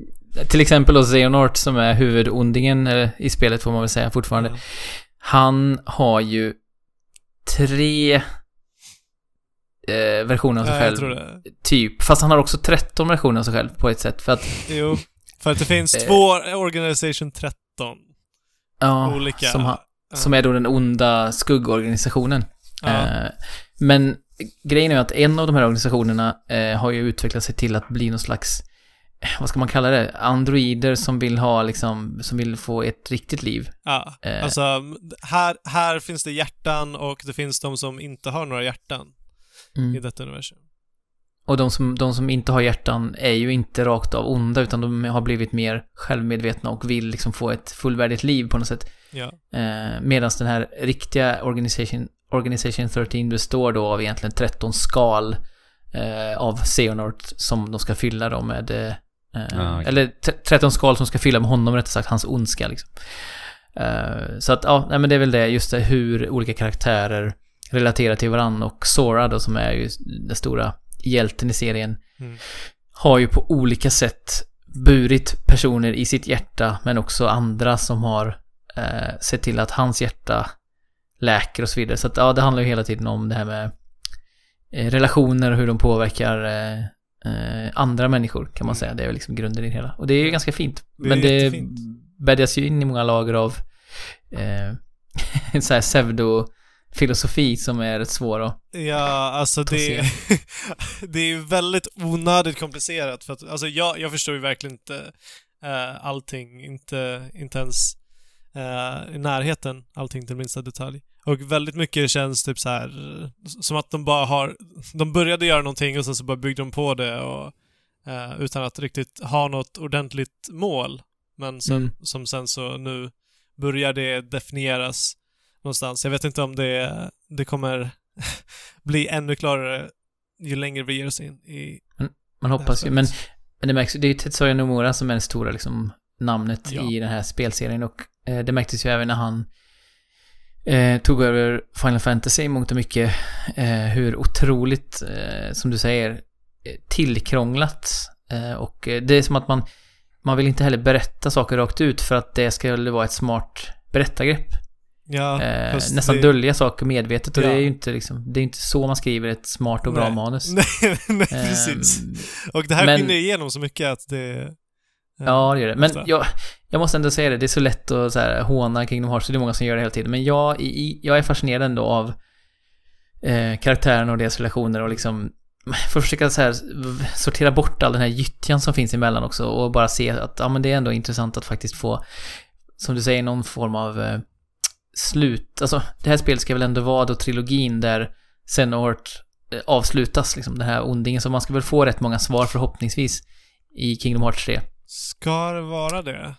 till exempel då Xehanort som är huvudondingen eh, i spelet får man väl säga fortfarande. Han har ju tre eh, versioner av sig Ja, själv. Typ. Fast han har också 13 versioner av sig själv på ett sätt. För att, Jo. För att det finns Eh. två Organisation 13 ja, olika... som, ha, som är då den onda skuggorganisationen. Ja. Eh, men grejen är att en av de här organisationerna eh, har ju utvecklat sig till att bli någon slags, vad ska man kalla det, androider som vill ha liksom, som vill få ett riktigt liv. Ja, Eh. alltså här, här finns det hjärtan och det finns de som inte har några hjärtan i Mm. detta universum. Och de som, de som inte har hjärtan är ju inte rakt av onda, utan de har blivit mer självmedvetna och vill liksom få ett fullvärdigt liv på något sätt. Ja. Eh, Medan den här riktiga Organisation, Organisation 13 består då av egentligen 13 skal eh, av Xehanort som de ska fylla då med, eh, Ah, okej. eller t- 13 skal som ska fylla med honom, rättare sagt, hans ondska liksom. Eh, så att, ja, nej, men det är väl det, just det hur olika karaktärer relaterar till varandra och Sora då som är ju den stora hjälten i serien Mm. har ju på olika sätt burit personer i sitt hjärta men också andra som har eh, sett till att hans hjärta läker och så vidare. Så att ja, det handlar ju hela tiden om det här med eh, relationer och hur de påverkar eh, eh, andra människor kan man Mm. säga. Det är väl liksom grunden i det hela. Och det är ju ganska fint. Det men det jättefint. bäddas ju in i många lager av eh, sån här pseudo-filosofi som är rätt svår att... Ja, alltså det, det är väldigt onödigt komplicerat för att, alltså jag, jag förstår ju verkligen inte eh, allting, inte, inte ens eh, i närheten allting till minsta detalj. Och väldigt mycket känns typ så här som att de bara har, de började göra någonting och sen så bara byggde de på det och eh, utan att riktigt ha något ordentligt mål. Men sen, Mm. som sen så nu börjar det definieras någonstans. Jag vet inte om det, det kommer bli ännu klarare ju längre vi ger oss in i Man hoppas ju, men, men det märks det är ju Tetsuya Nomura som är det stora liksom namnet Ja. i den här spelserien och eh, det märktes ju även när han eh, tog över Final Fantasy i mångt och mycket eh, hur otroligt, eh, som du säger, eh, tillkrånglat eh, och eh, det är som att man man vill inte heller berätta saker rakt ut för att det skulle vara ett smart berättargrepp. Ja, Eh, nästan det- dölja saker medvetet och Ja. det är ju inte liksom, det är inte så man skriver ett smart och bra Nej. manus. Nej, nej Ehm, precis. Och det här men- skiner igenom så mycket att det... Ja, det gör det. Men jag, jag måste ändå säga det, det är så lätt att så här, håna Kingdom Hearts, det är många som gör det hela tiden. Men jag, i, jag är fascinerad ändå av eh, karaktären och deras relationer och liksom för att försöka så här, sortera bort all den här gyttjan som finns emellan också och bara se att ja, men det är ändå intressant att faktiskt få, som du säger, någon form av eh, slut. Alltså, det här spelet ska väl ändå vara då trilogin där Xehanort eh, avslutas, liksom, den här ondingen. Så man ska väl få rätt många svar förhoppningsvis i Kingdom Hearts 3. Ska det vara det?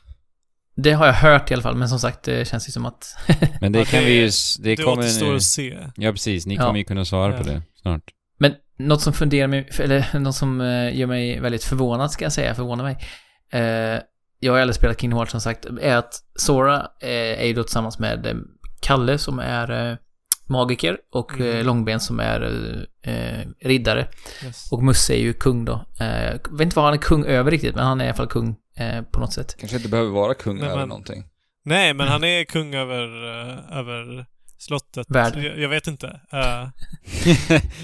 Det har jag hört i alla fall, men som sagt, det känns ju som att... Men det kan vi ju... Det, Det kommer återstår att se. Ja, precis. Ni Ja. kommer ju kunna svara på Ja. det snart. men något som funderar mig, eller något som eh, gör mig väldigt förvånad, ska jag säga, förvånar mig. Eh, jag har aldrig spelat Kingdom Hearts som sagt, är att Sora eh, är ju då tillsammans med eh, Kalle som är eh, magiker och Mm. eh, Långben som är eh, riddare. Yes. Och Musse är ju kung då. Eh, jag vet inte vad han är kung över riktigt, men han är i alla fall kung eh, på något sätt. Kanske inte behöver vara kung Nej, över men- någonting. Nej, men han är kung över, eh, över slottet. Världen. Jag, jag vet inte. Eh,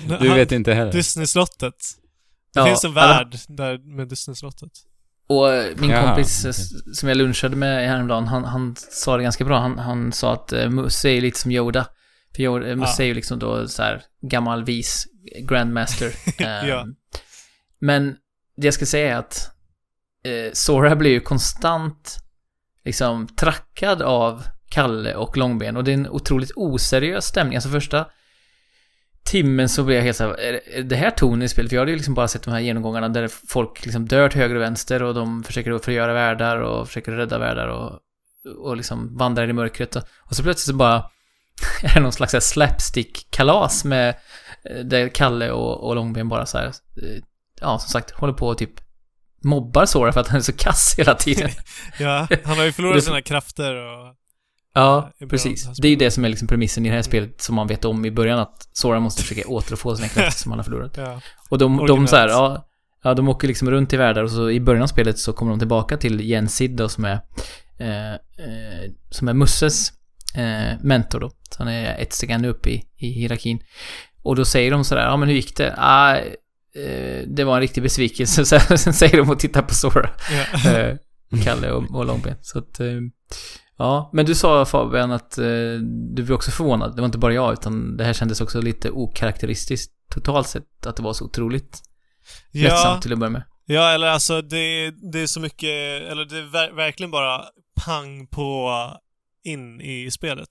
du han- vet inte heller. Disney-slottet. Det Ja, finns en alla- värld där med Disney-slottet. Och min Jaha, kompis som jag lunchade med häromdagen, han, han sa det ganska bra. Han, han sa att uh, Musse är lite som Yoda. För Yoda, eh, är ju liksom då så här gammal vis grandmaster. Ehm, Ja. Men det jag ska säga är att eh, Sora blir ju konstant liksom trackad av Kalle och Långben och det är en otroligt oseriös stämning. Alltså första timmen så blir jag helt såhär, är det här tonen i spelet? För jag hade ju liksom bara sett de här genomgångarna där folk liksom dör till höger och vänster och de försöker förgöra världar och försöker rädda världar och och liksom vandrar i mörkret och, och så plötsligt så bara är det någon slags slapstick-kalas med eh, där Kalle och, och Långben bara så här, eh, ja som sagt, håller på och typ mobbar Sora för att han är så kass hela tiden. Ja, han har ju förlorat sina krafter och... Ja, precis. Det är ju det som är liksom premissen i det här spelet som man vet om i början att Sora måste försöka återfå sina krafter som han har förlorat. Ja. Och de, de Originellt. så här, ja, ja, de åker liksom runt i världar och så i början av spelet så kommer de tillbaka till Jensid då som är, eh, eh, som är Musses eh, mentor då. Så han är ett steg upp i, i hierarkin. Och då säger de sådär, ja men hur gick det? Ah, eh, det var en riktig besvikelse. Sen säger de och tittar på Sora, Ja. eh, Kalle och, och Långben. Så att, eh, ja. Men du sa Fabian att eh, du var också förvånad. Det var inte bara jag, utan det här kändes också lite okaraktäristiskt totalt sett. Att det var så otroligt ja, lättsamt till att börja med. ja, eller alltså det, det är så mycket, eller det är ver verkligen bara pang på in i spelet.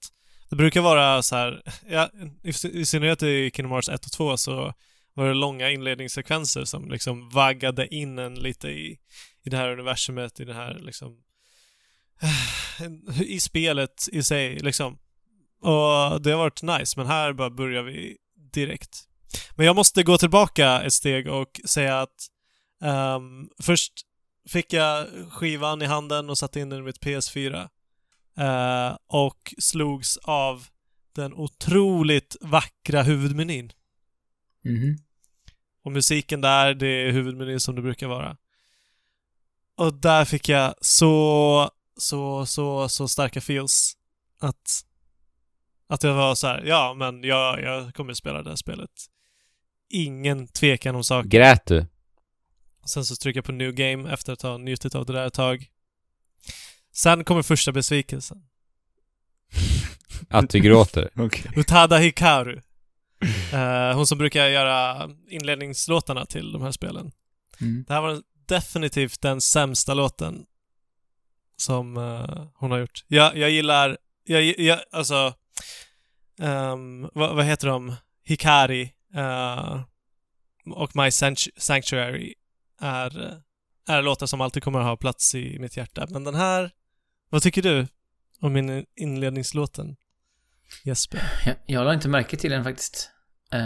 Det brukar vara så här, ja, i, i synnerhet i Kingdom Hearts 1 och 2 så var det långa inledningssekvenser som liksom vaggade in en lite i, i det här universumet, i det här liksom i spelet i sig liksom. Och det har varit nice, men här bara börjar vi direkt. Men jag måste gå tillbaka ett steg och säga att um, först fick jag skivan i handen och satte in den i mitt PS4. Eh, och slogs av den otroligt vackra huvudmenyn. Mhm. Och musiken där, det är huvudmenyn som det brukar vara. Och där fick jag så, så, så, så starka feels. Att, att jag var så här, ja men jag, jag kommer spela det här spelet. Ingen tvekan om saken. Grät du? Sen så trycker jag på New Game efter att ha njutit av det där ett tag. Sen kommer första besvikelsen. Att du gråter? Okej. Utada Hikaru. Eh, hon som brukar göra inledningslåtarna till de här spelen. Mm. Det här var definitivt den sämsta låten som eh, hon har gjort. Jag, jag gillar, jag, jag alltså, ehm, vad, vad heter de? Hikari eh, och My Sanct- Sanctuary är, är låtar som alltid kommer att ha plats i mitt hjärta. Men den här, vad tycker du om min inledningslåten? Jesper? Jag, jag la inte märke till den faktiskt. Eh,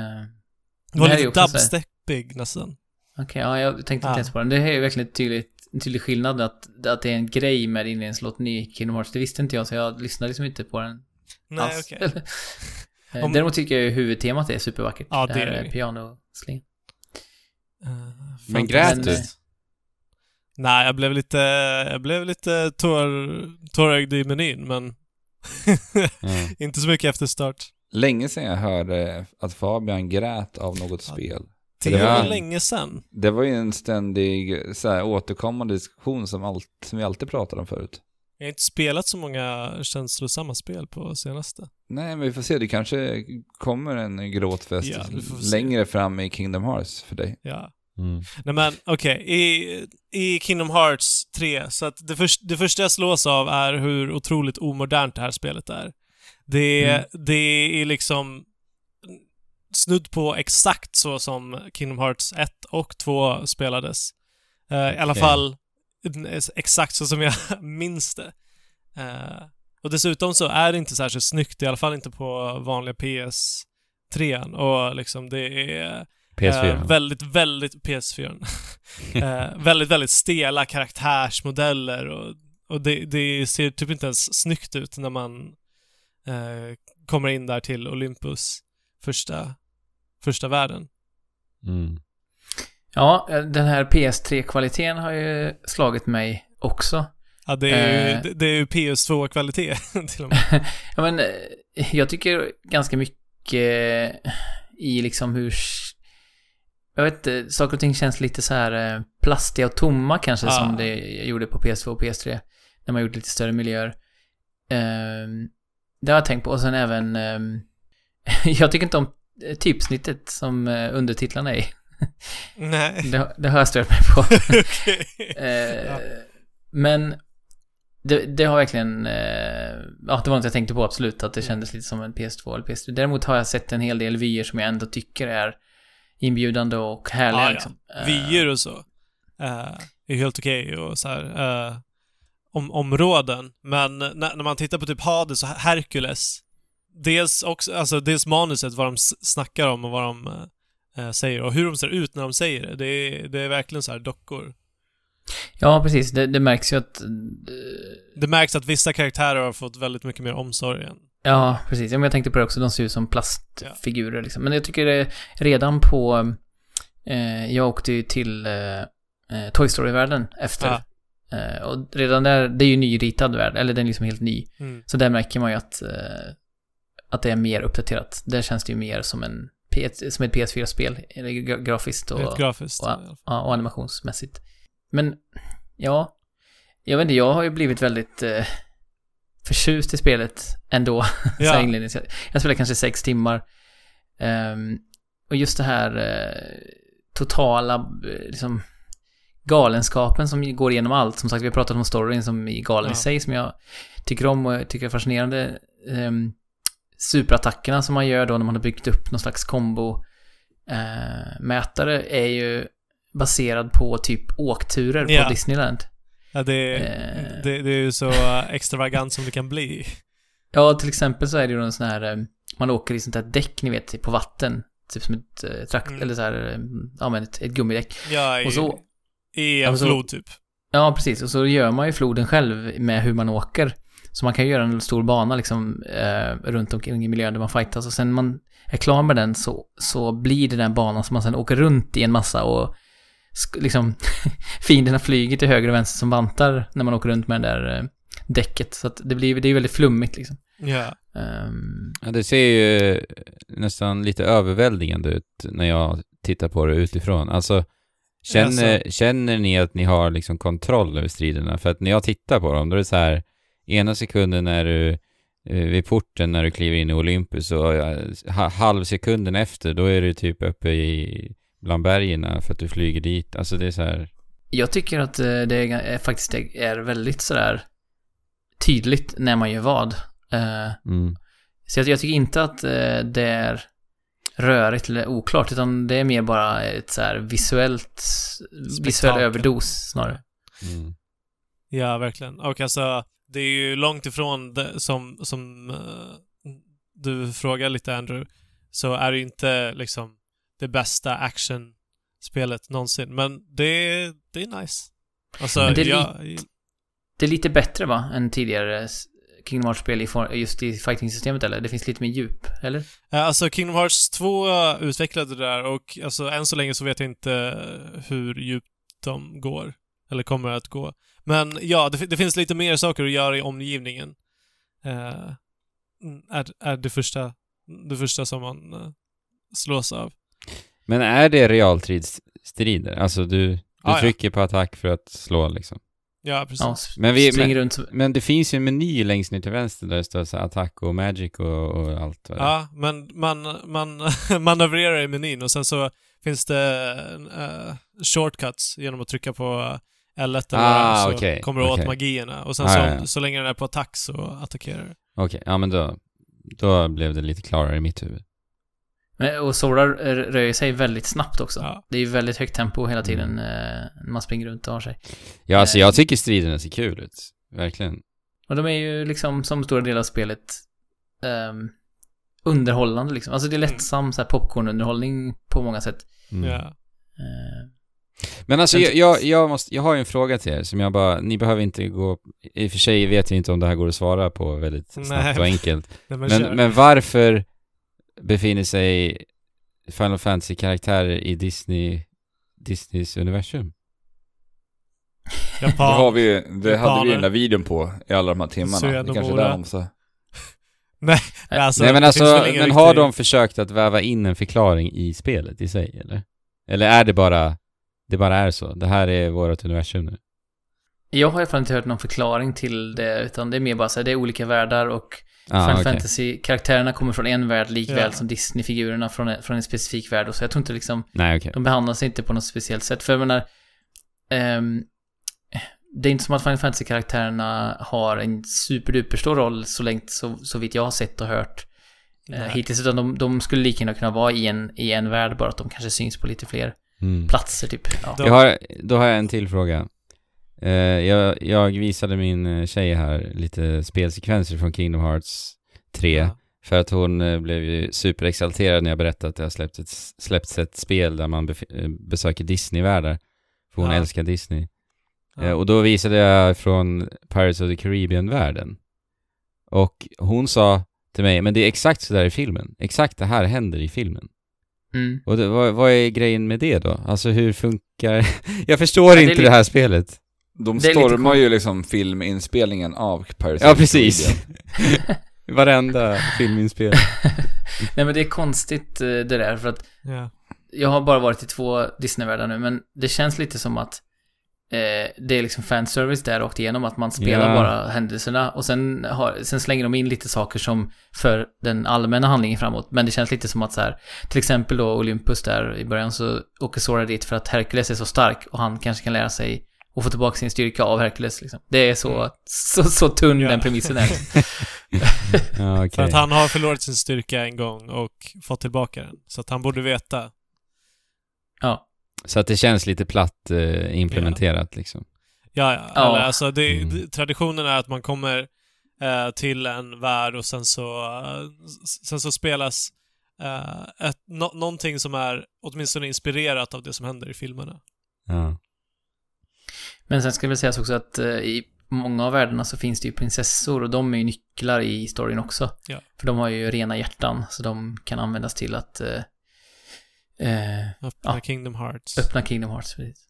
Det var lite dubstepig nästan. Okej, ja, jag tänkte inte Ja. ens på den. Det här är ju verkligen ett tydligt, en tydlig skillnad att, att det är en grej med inledningslåten i Kingdom Hearts. Det visste inte jag, så jag lyssnade liksom inte på den Nej, alls. okej. Eh, Om- Däremot tycker jag ju huvudtemat är supervackert. Ja, det det här är är det. pianosling. Eh, Men grät du? Nej, jag blev lite, jag blev lite tår, tårögd i menyn, men Ja. inte så mycket efter start. Länge sedan jag hörde att Fabian grät av något Ja. spel. Det var länge sedan. Det var ju en ständig så här, återkommande diskussion som, allt, som vi alltid pratade om förut. Jag har inte spelat så många känslosamma spel på senaste. Nej, men vi får se. Det kanske kommer en gråtfest Ja, längre fram i Kingdom Hearts för dig. Ja. Mm. Nej men okej, i, i Kingdom Hearts 3, så att det, först, det första jag slås av är hur otroligt omodernt det här spelet är. Det, Mm. det är liksom snudd på exakt så som Kingdom Hearts 1 och 2 spelades. Eh, I alla fall exakt så som jag minns det. Eh, och dessutom så är det inte särskilt snyggt, i alla fall inte på vanliga PS3. Och liksom det är PS4. Eh, väldigt, väldigt PS4. eh, väldigt, väldigt stela karaktärsmodeller och, och det, det ser typ inte ens snyggt ut när man eh, kommer in där till Olympus första, första världen. Mm. Ja, eh, den här PS3-kvaliteten har ju slagit mig också. Ja, det är ju, Eh. det, det är ju PS2-kvalitet till och med. Ja, men eh, jag tycker ganska mycket i liksom hur... Jag vet inte, saker och ting känns lite så här eh, plastiga och tomma kanske Ja. som det gjorde på PS2 och PS3. När man gjorde lite större miljöer. Ehm, det har jag tänkt på. Och sen även... ehm, jag tycker inte om eh, typsnittet som eh, undertitlarna är. Nej. Det, det har jag stört mig på. Ja. Men det, det har verkligen... Eh, ja, det var något jag tänkte på absolut. Att det kändes lite som en PS2 eller PS3. Däremot har jag sett en hel del vyer som jag ändå tycker är inbjudande och härliga. Ja, ja. liksom. Eh, Vyer och så. eh, är helt okej och så här. eh, om, områden. Men när, när man tittar på typ Hades och Hercules, dels också, alltså dels manuset, vad de snackar om och vad de eh, säger och hur de ser ut när de säger det. Det är, det är verkligen så här dockor. Ja, precis. Det, det märks ju att... eh, Det märks att vissa karaktärer har fått väldigt mycket mer omsorg än... Ja, precis. Jag tänkte på det också. De ser ut som plastfigurer liksom. Men jag tycker det redan på... Eh, jag åkte ju till eh, eh, Toy Story-världen efter. Ja. Eh, och redan där, det är ju nyritad värld. Eller den är liksom helt ny. Mm. Så där märker man ju att, eh, att det är mer uppdaterat. Där känns det ju mer som en som ett PS4-spel. eh, gra- Grafiskt och, grafiskt. och- ja, och animationsmässigt. Men, ja. Jag vet inte, jag har ju blivit väldigt eh, förtjust i spelet ändå. så Ja. inledningsvis. Jag spelade kanske sex timmar. Ehm, och just det här eh, totala, eh, liksom, galenskapen som går igenom allt. Som sagt, vi har pratat om storyn som är galen Ja. i sig, som jag tycker om och tycker är fascinerande. Um, superattackerna som man gör då när man har byggt upp någon slags kombo eh, mätare är ju baserad på typ åkturer Ja. på Disneyland. Ja, det, Eh. det, det är ju så extravagant som det kan bli. Ja, till exempel så är det ju en sån här, eh, man åker i sånt här däck, ni vet, på vatten. Typ som ett eh, trakt, Mm. eller så här, ja men ett, ett gummidäck. Ja, i, Och så, i Ja, en så- flod typ. ja precis, och så gör man ju floden själv med hur man åker. Så man kan ju göra en stor bana liksom eh, runt omkring i miljön där man fightas och sen man är klar med den så, så blir det den banan som man sen åker runt i en massa och liksom fienderna flyger till höger och vänster som vantar när man åker runt med det där eh, däcket. Så att det blir, det är väldigt flummigt liksom. Ja. Ehm, Ja, det ser ju nästan lite överväldigande ut när jag tittar på det utifrån. Alltså, känner, känner ni att ni har liksom kontroll över striderna? För att när jag tittar på dem, då är det så här, ena sekunden är du eh, vid porten när du kliver in i Olympus och eh, ha- halvsekunden efter, då är du typ uppe i bland bergen för att du flyger dit. Alltså det är så här, Jag tycker att eh, det är, faktiskt är väldigt sådär tydligt när man gör vad. Eh, mm. Så jag, jag tycker inte att eh, det är rörigt eller oklart, utan det är mer bara ett så här visuellt, visuell Spektakel. överdos snarare. Mm. Ja, verkligen. Och alltså, det är ju långt ifrån det som, som du frågar lite Andrew, så är det ju inte liksom det bästa actionspelet någonsin. Men det är, det är nice. Alltså, Men det är jag, Det är lite bättre va, än tidigare Kingdom Hearts-spel i just i fighting-systemet eller? Det finns lite mer djup, eller? Ja, Alltså Kingdom Hearts 2 utvecklade det där och alltså än så länge så vet jag inte hur djupt de går. Eller kommer att gå. Men ja, det, det finns lite mer saker att göra i omgivningen. Eh, mm, är, är det första, det första som man eh, slås av. Men är det realtidsstrider? Alltså du, du Ah, ja. trycker på attack för att slå liksom? Ja, precis. Ja, Men vi- men- runt. Men det finns ju en meny längst ner till vänster där det står så här attack och magic och, och allt vad. Ja, men man, man manövrerar i menyn och sen så finns det eh, shortcuts genom att trycka på L1 eller Ah, så okej, kommer du åt okej. magierna. Och sen Ah, så, ja, ja. så länge den är på attack så attackerar du. Okej, ja men då, då blev det lite klarare i mitt huvud. Men- Och Sora rör sig väldigt snabbt också. Ja. Det är ju väldigt högt tempo hela tiden Mm. eh, när man springer runt och har sig. Ja, alltså Eh. jag tycker striderna ser kul ut. Verkligen. Och de är ju liksom, som stora delar av spelet, ehm, underhållande liksom. Alltså det är lättsam så här popcornunderhållning på många sätt. Mm. Ja. Eh, Men alltså jag, jag, jag, måste, jag har ju en fråga till er som jag bara, ni behöver inte gå, i och för sig vet jag inte om det här går att svara på väldigt snabbt Nej. och enkelt. Men, men varför befinner sig Final Fantasy-karaktärer i Disney, Disneys universum? Det, Japan. har vi, det hade vi den där videon på i alla de här timmarna. Det Suenomura. kanske är där de så. Alltså, Nej men det alltså, finns väl ingen men har de försökt att väva in en förklaring i spelet i sig eller? Eller är det bara, det bara är så? Det här är vårt universum nu? jag har i alla fall inte hört någon förklaring till det, utan det är mer bara så här, det är olika världar och Ah, Final okej. Fantasy-karaktärerna kommer från en värld likväl Ja. som Disney-figurerna från en, från en specifik värld. Och så jag tror inte liksom, Nej okej. de behandlas inte på något speciellt sätt. För jag menar, ehm, det är inte som att Final Fantasy-karaktärerna har en superduper stor roll så länge, så, så vitt jag har sett och hört eh, hittills. Utan de, de skulle lika gärna kunna vara i en, i en värld, bara att de kanske syns på lite fler Mm. platser typ. Ja. Har, då har jag en till fråga. Eh, jag, jag visade min eh, tjej här lite spelsekvenser från Kingdom Hearts 3. Ja. För att hon eh, blev ju superexalterad när jag berättade att det har släppts ett, släppts ett spel där man besöker Disney-världar. För hon Ja. älskar Disney. Ja. Och då visade jag från Pirates of the Caribbean-världen. Och hon sa till mig, men det är exakt så där i filmen. Exakt det här händer i filmen. Mm. Och det, vad, vad är grejen med det då? Alltså hur funkar... jag förstår Ja, inte det här spelet. De stormar ju liksom filminspelningen av Pirates Ja, precis. Varenda filminspel. Nej men det är konstigt eh, det där för att Ja. jag har bara varit i två Disney-världar nu men det känns lite som att eh, det är liksom fanservice där rakt igenom att man spelar Ja. bara händelserna och sen, har, sen slänger de in lite saker som för den allmänna handlingen framåt. Men det känns lite som att så här, till exempel då Olympus där i början så åker Sora dit för att Hercules är så stark och han kanske kan lära sig och få tillbaka sin styrka av Hercules liksom. Det är så, Mm. så, så tunn Ja. den premissen är. Ja, okej. För att han har förlorat sin styrka en gång och fått tillbaka den. Så att han borde veta. Ja. Så att det känns lite platt eh, implementerat liksom. Ja, ja. Ja. Eller, alltså, det, Mm. traditionen är att man kommer eh, till en värld och sen så, eh, sen så spelas eh, ett, nå någonting som är åtminstone inspirerat av det som händer i filmerna. Ja. Men sen ska det väl sägas också att eh, i många av världarna så finns det ju prinsessor och de är ju nycklar i storyn också. Ja. För de har ju rena hjärtan, så de kan användas till att eh, eh, Öppna Ja. Kingdom Hearts. öppna Kingdom Hearts. Precis.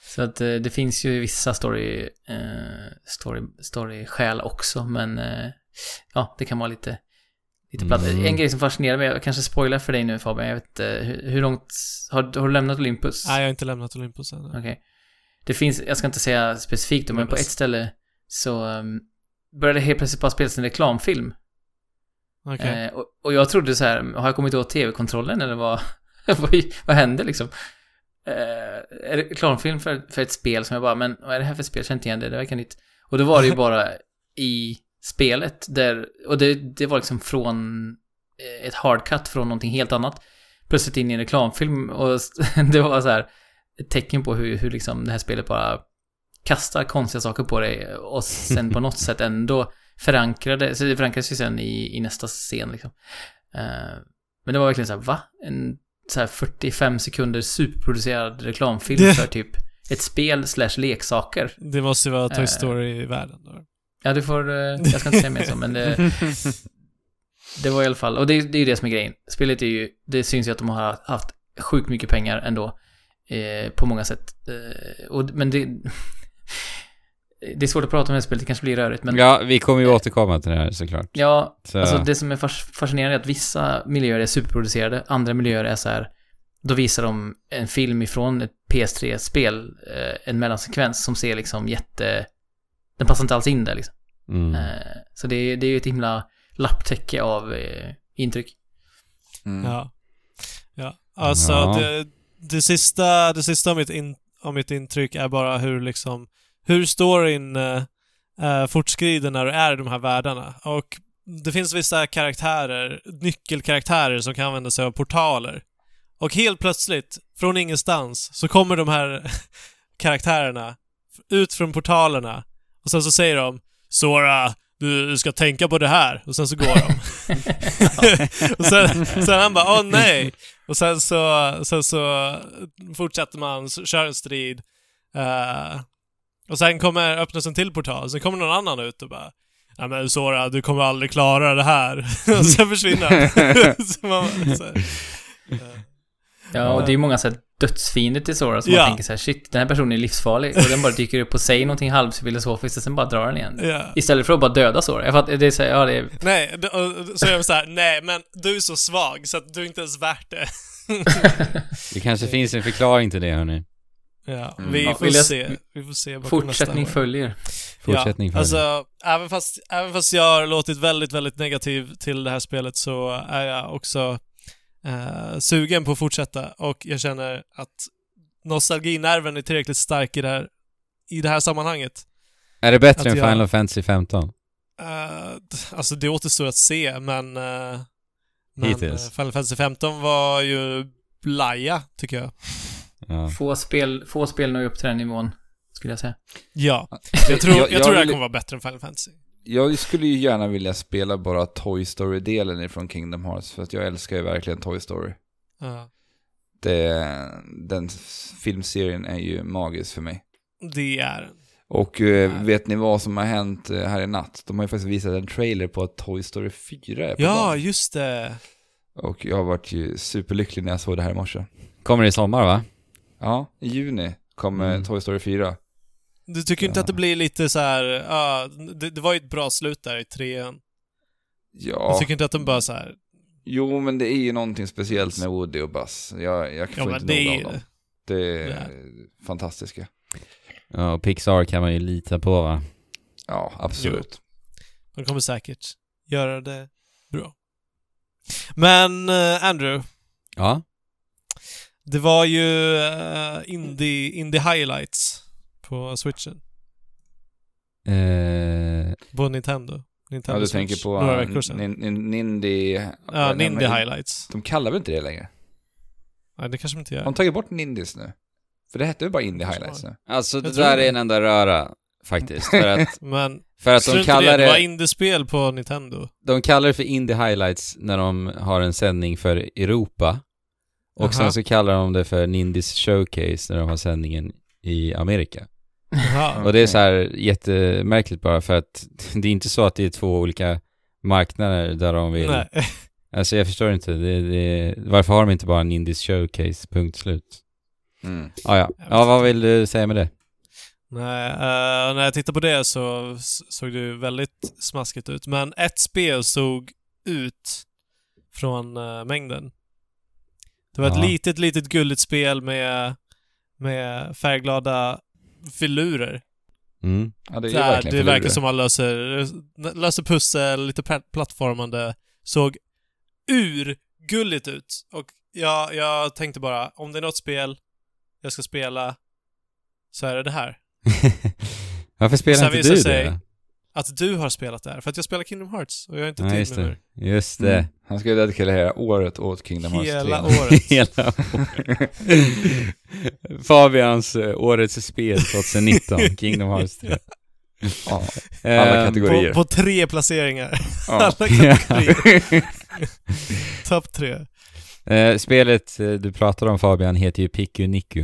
Så att eh, det finns ju vissa story, eh, story, story-skäl också, men eh, ja, det kan vara lite, lite platt. Mm. En grej som fascinerar mig, jag kanske spoilar för dig nu Fabian, jag vet inte, hur, hur långt, har, har du lämnat Olympus? Nej, jag har inte lämnat Olympus än. Okej. Det finns, jag ska inte säga specifikt men på ett ställe så um, började helt plötsligt bara spelas en reklamfilm. Okej. Eh, och, och jag trodde så här, har jag kommit åt tv-kontrollen eller vad, vad, vad hände liksom? Eh, reklamfilm för, för ett spel som jag bara, men vad är det här för spel? Jag känner inte igen det, det verkar nytt. Och då var det ju bara i spelet där, och det, det var liksom från eh, ett hardcut från någonting helt annat. Plötsligt in i en reklamfilm och det var så här ett tecken på hur, hur liksom det här spelet bara kastar konstiga saker på dig och sen på något sätt ändå förankrade, så det förankrades ju sen i, i nästa scen liksom. Eh, men det var verkligen så här, va? En så här 45 sekunder superproducerad reklamfilm Det- för typ ett spel slash leksaker. Det måste ju vara Toy Eh. Story-världen då. Ja, du får, eh, jag ska inte säga mer så, men det, det var i alla fall, och det, det är ju det som är grejen. Spelet är ju, det syns ju att de har haft sjukt mycket pengar ändå. Eh, på många sätt. Eh, och, men det... Det är svårt att prata om det här spelet, det kanske blir rörigt, men... ja, vi kommer ju återkomma till det här såklart. Ja, Så, alltså det som är fas- fascinerande är att vissa miljöer är superproducerade, andra miljöer är så här. Då visar de en film ifrån ett PS3-spel, eh, en mellansekvens som ser liksom jätte... Den passar inte alls in där liksom. mm. Eh, så det, är- det är ju ett himla lapptäcke av intryck. Mm. Ja. Ja. Alltså, Ja. Det, det sista, det sista av mitt, in, av mitt intryck är bara hur liksom, hur storyn eh, fortskrider när du är i de här världarna. Och det finns vissa karaktärer, nyckelkaraktärer som kan använda sig av portaler. Och helt plötsligt, från ingenstans, så kommer de här karaktärerna ut från portalerna och sen så säger de Sora, du ska tänka på det här. Och sen så går de. och sen, sen han bara, åh nej! Och sen så, sen så fortsätter man, kör en strid. Eh, och sen kommer, öppnas en till portal, sen kommer någon annan ut och bara Ja men Sora, du kommer aldrig klara det här. och sen försvinner så man, så, eh, Ja, och det är ju många så här dödsfiender till Sora som Ja. man tänker så här, shit, den här personen är livsfarlig. Och den bara dyker upp och säger någonting halvfilosofiskt och sen bara drar den igen. ja. Istället för att bara döda Sora. Jag fattar, det är så här, ja det är... Nej, så är de såhär, nej men du är så svag så att du är inte ens värt det. Det kanske finns en förklaring till det, hörni. ja, Mm. vi Ja, får jag- se. Vi får se Fortsättning följer. Fortsättning ja, för alltså, även fast, även fast jag har låtit väldigt, väldigt negativ till det här spelet så är jag också eh, sugen på att fortsätta och jag känner att nostalginerven är tillräckligt stark i det här, i det här sammanhanget. Är det bättre att än jag- Final Fantasy 15? Uh, alltså det återstår att se, men... Uh, men Hittills. eh, Final Fantasy 15 var ju blaja, tycker jag. Ja. Få spel, få spel når upp till den nivån. skulle jag säga. Ja. Jag tror, jag, jag tror det här kommer vara bättre än Final Fantasy. Jag skulle ju gärna vilja spela bara Toy Story-delen ifrån Kingdom Hearts, för att jag älskar ju verkligen Toy Story. Ja. Det, den filmserien är ju magisk för mig. Det är den. Och eh, Nej. vet ni vad som har hänt eh, här i natt? De har ju faktiskt visat en trailer på att Toy Story 4 är på Ja, gång. just det. Och jag har varit ju superlycklig när jag såg det här i morse. Kommer i sommar va? Ja, i juni kommer Mm. Toy Story 4. Du tycker inte Ja. att det blir lite så här, ja, det, det var ju ett bra slut där i trean. Ja, Jag tycker inte att de bara så här, jo men det är ju någonting speciellt med Woody och Buzz. Jag, jag får ja inte det nog är av dem. det. Det är är. fantastiska. Ja, och Pixar kan man ju lita på va? Ja, absolut. De kommer säkert göra det bra. Men eh, Andrew, Ja. det var ju uh, indie, indie highlights på switchen. Eh, På Nintendo. Nintendo Ja, du Switch. tänker på Några uh, veckor sedan. nin, nin, Nindy... ja? Nindy highlights. De kallar väl inte det längre? Nej, det kanske de inte Har gör. de tagit bort Nindies nu? För det hette ju bara Indie Highlights nu. alltså det där det. är en enda röra faktiskt. För att, Men för att de kallar det, det var indiespel på Nintendo. de kallar det för Indie Highlights när de har en sändning för Europa. Och Jaha. sen så kallar de det för Nindies Showcase när de har sändningen i Amerika. Jaha. Och det är så här jättemärkligt bara för att det är inte så att det är två olika marknader där de vill... Nej. Alltså jag förstår inte. Det, det, varför har de inte bara en Indies Showcase, punkt slut? Mm. Ah, ja, ja. vad vill du säga med det? Nej, eh, när jag tittade på det så såg det ju väldigt smaskigt ut. Men ett spel såg ut från eh, mängden. Det var ett Ja. litet, litet gulligt spel med, med färgglada filurer. Mm. Ja, det är verkligen det verkar som man löser, löser pussel, lite pla- plattformande. Såg urgulligt ut. Och jag, jag tänkte bara, om det är något spel jag ska spela så är det det här. Varför spelar Sen inte du sig- det? Att du har spelat det här. För att jag spelar Kingdom Hearts och jag har inte Ja, tid just med det. mer. Just det. Mm. Han ska ju dedikera hela året åt Kingdom Hearts 3. Hela året. Hela året. Fabians årets spel 2019, Kingdom Hearts 3. Ja, alla Ehm, kategorier. På, på tre placeringar. ja. Alla kategorier. Topp tre. eh, spelet eh, du pratar om Fabian heter ju Piku Niku.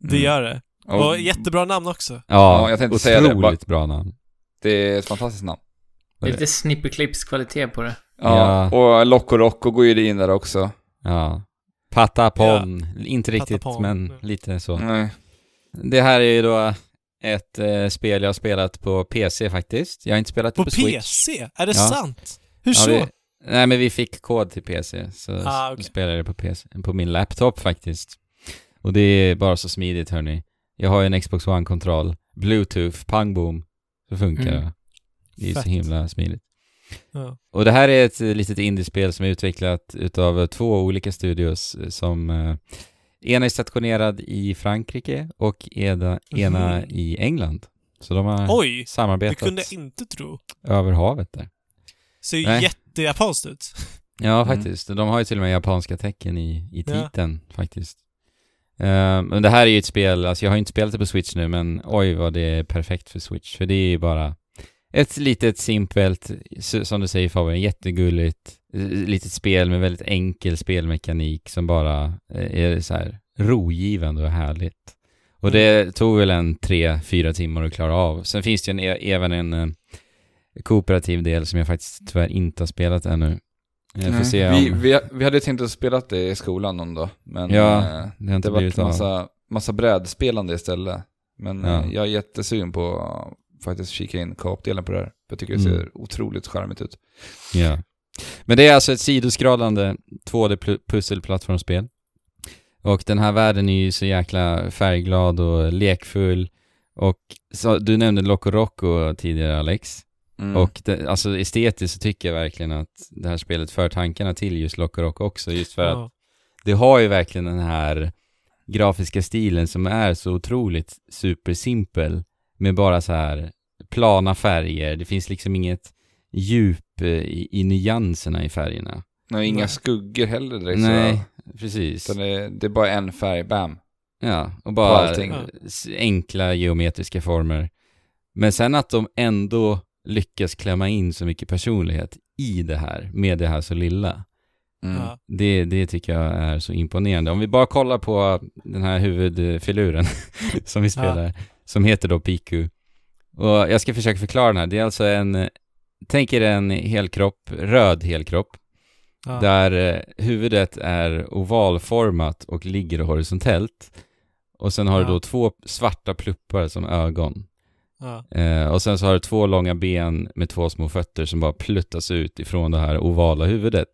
Det Mm. gör det. Och Och jättebra namn också. Ja, Ja, jag tänkte säga det, otroligt bra namn. Det är ett fantastiskt namn. Det är lite snipperclips-kvalitet på det. Ja, och Loco Rocco går ju in där också. Ja. Patapon, inte riktigt Patapon, men ja. lite så. Nej. Det här är ju då ett eh, spel jag har spelat på PC faktiskt. Jag har inte spelat det På på, Switch. PC? Är det Ja. sant? Hur Ja, så? vi, nej men vi fick kod till PC, så Ah, okej. spelade jag det på PC, på min laptop faktiskt. Och det är bara så smidigt hörni. Jag har ju en Xbox One-kontroll, Bluetooth, pang boom, så funkar Mm. det. Det är Fett. så himla smidigt. Ja. Och det här är ett litet indiespel som är utvecklat utav två olika studios eh, som eh, ena är stationerad i Frankrike och ena, ena Mhm. i England. Så de har Oj! Det samarbetat kunde jag inte tro. över havet där. Ser ju jättejapanskt ut. Ja, Mm. faktiskt. De har ju till och med japanska tecken i, i Ja. titeln, faktiskt. Ehm, men det här är ju ett spel, alltså jag har inte spelat det på Switch nu, men oj vad det är perfekt för Switch. För det är ju bara ett litet simpelt, som du säger Fabian, jättegulligt, eh, litet spel med väldigt enkel spelmekanik som bara eh, är så här rogivande och härligt. Och det tog väl en tre, fyra timmar att klara av. Sen finns det ju en, e- även en eh, kooperativ del som jag faktiskt tyvärr inte har spelat ännu. Jag får Nej. se om... vi, vi, vi hade tänkt att spela det i skolan någon dag, men Ja, eh, det har inte det var av. massa, massa brädspelande istället. Men Ja. eh, jag är jättesugen på att faktiskt kika in co-op-delen på det här. För jag tycker det Mm. ser otroligt charmigt ut. Ja. Men det är alltså ett sidoskrollande 2D-pusselplattformsspel. Och den här världen är ju så jäkla färgglad och lekfull. Och så, du nämnde Loco Roco tidigare Alex. Mm. Och det, alltså estetiskt så tycker jag verkligen att det här spelet för tankarna till just Loco Roco också. Just för att Ja. det har ju verkligen den här grafiska stilen som är så otroligt supersimpel med bara så här plana färger. Det finns liksom inget djup eh, i, i nyanserna i färgerna. Nej, inga Nej. skuggor heller direkt. Nej, Så, precis. det, det är bara en färg, bam. Ja, och bara enkla geometriska former. Men sen att de ändå lyckas klämma in så mycket personlighet i det här, med det här så lilla. Mm. Ja. Det, det tycker jag är så imponerande. Om vi bara kollar på den här huvudfiluren som vi spelar, som heter då Piku. Och jag ska försöka förklara den här. Det är alltså en, tänk er en helkropp, röd helkropp, Ja. där eh, huvudet är ovalformat och ligger horisontellt. Och sen har du Ja. då två svarta pluppar som ögon. Ja. Eh, och sen så har du två långa ben med två små fötter som bara pluttas ut ifrån det här ovala huvudet.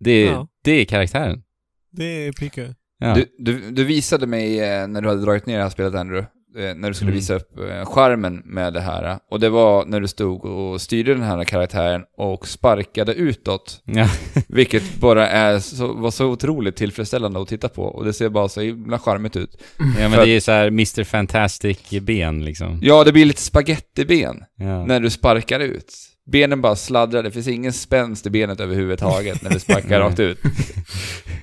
Det, är- Ja. det är karaktären. Det är Piku. Ja. Du, du, du visade mig eh, när du hade dragit ner det här spelet, Andrew, när du skulle Mm. visa upp eh, skärmen med det här. Och det var när du stod och styrde den här karaktären och sparkade utåt. ja. Vilket bara är så, var så otroligt tillfredsställande att titta på. Och det ser bara så himla charmigt ut. ja, men För det är så här Mr. Fantastic ben liksom. Ja, det blir lite spagettiben Ja. när du sparkar ut. Benen bara sladdrar, det finns ingen spänst i benet överhuvudtaget när du sparkar rakt ut.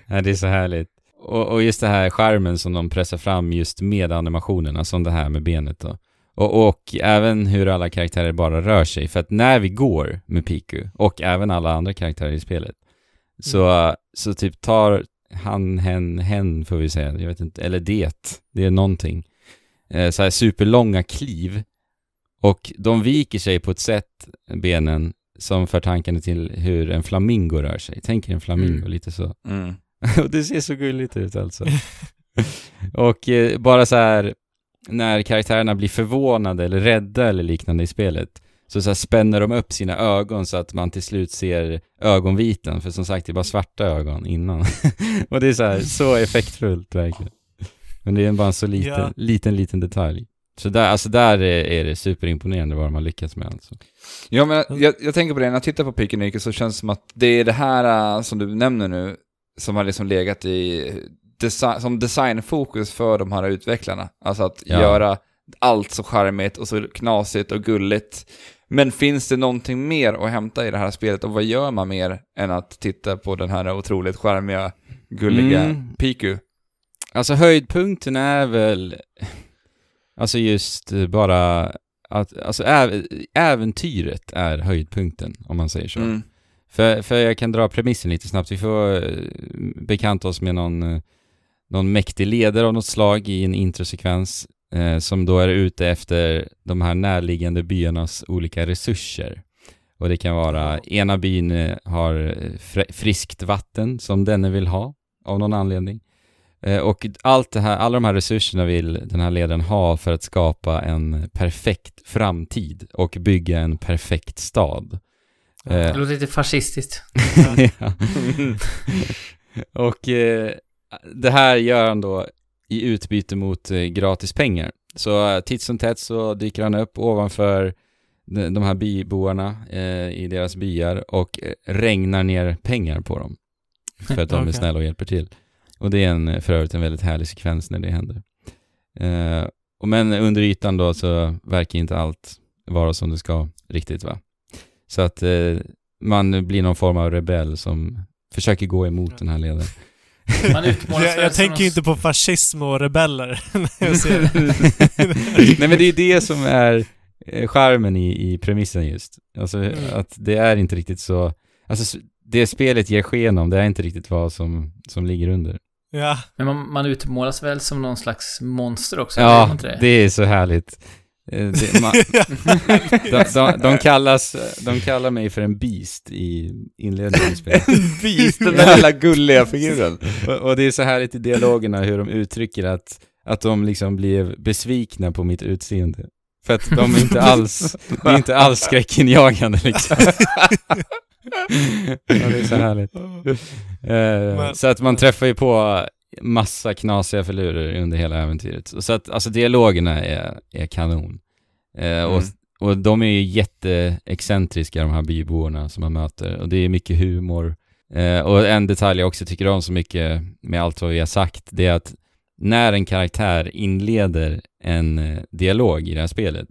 ja, det är så härligt. Och, och just det här skärmen som de pressar fram just med animationerna, som det här med benet då. Och, och även hur alla karaktärer bara rör sig. För att när vi går med Piku, och även alla andra karaktärer i spelet, så, så typ tar han, hen, hen får vi säga, jag vet inte, eller det, det är någonting. Eh, så här superlånga kliv. Och de viker sig på ett sätt, benen, som för tankarna till hur en flamingo rör sig. Tänk er en flamingo, Mm. lite så. Mm. Och det ser så gulligt ut alltså. och eh, bara så här när karaktärerna blir förvånade eller rädda eller liknande i spelet så, så här spänner de upp sina ögon så att man till slut ser ögonvitan för som sagt det är bara svarta ögon innan. och det är så här, så effektfullt verkligen. Men det är bara en så liten, Ja. liten, liten detalj. Så där, alltså där är, det superimponerande vad de har lyckats med alltså. Ja, men jag, jag tänker på det, när jag tittar på Piken så känns det som att det är det här äh, som du nämner nu, som har liksom legat i desi- som designfokus för de här utvecklarna. Alltså att Ja. göra allt så charmigt och så knasigt och gulligt. Men finns det någonting mer att hämta i det här spelet och vad gör man mer än att titta på den här otroligt charmiga, gulliga Mm. Piku? Alltså höjdpunkten är väl, alltså just bara att, alltså äv, äventyret är höjdpunkten om man säger så. Mm. För, för jag kan dra premissen lite snabbt. Vi får eh, bekanta oss med någon, eh, någon mäktig ledare av något slag i en introsekvens eh, som då är ute efter de här närliggande byarnas olika resurser. Och det kan vara, ena byn eh, har fr- friskt vatten som denne vill ha av någon anledning. Och allt det här, alla de här resurserna vill den här ledaren ha för att skapa en perfekt framtid och bygga en perfekt stad. Eh, Det låter lite fascistiskt. ja. och eh, det här gör han då i utbyte mot eh, gratis pengar. Så eh, titt som tätt så dyker han upp ovanför de, de här byborna eh, i deras byar och eh, regnar ner pengar på dem. För att de är Okej. snälla och hjälper till. Och det är en, för övrigt en väldigt härlig sekvens när det händer. Eh, och men under ytan då så verkar inte allt vara som det ska riktigt va. Så att eh, man blir någon form av rebell som försöker gå emot den här ledaren. Jag, jag tänker någon- inte på fascism och rebeller när jag ser det. Nej men det är det som är eh, charmen i, i premissen just. Alltså Mm. att det är inte riktigt så, alltså det spelet ger sken om, det är inte riktigt vad som, som ligger under. Ja, Men man, man utmålas väl som någon slags monster också? Ja, inte det är så härligt. Eh, Det, man, de, de, de, kallas, de kallar mig för en beast i inledningen av spelet. Beast, den där lilla gulliga figuren. Och, och det är så härligt i dialogerna hur de uttrycker att, att de liksom blev besvikna på mitt utseende. För att de är inte alls, det är inte alls skräckinjagande liksom. ja, det är så härligt. Eh, Men- så att man träffar ju på massa knasiga filurer under hela äventyret. Så att alltså dialogerna är, är kanon. Eh, och, Mm. och de är ju jätteexcentriska de här byborna som man möter. Och det är mycket humor. Eh, och en detalj jag också tycker om så mycket med allt vad vi har sagt, det är att när en karaktär inleder en eh, dialog i det här spelet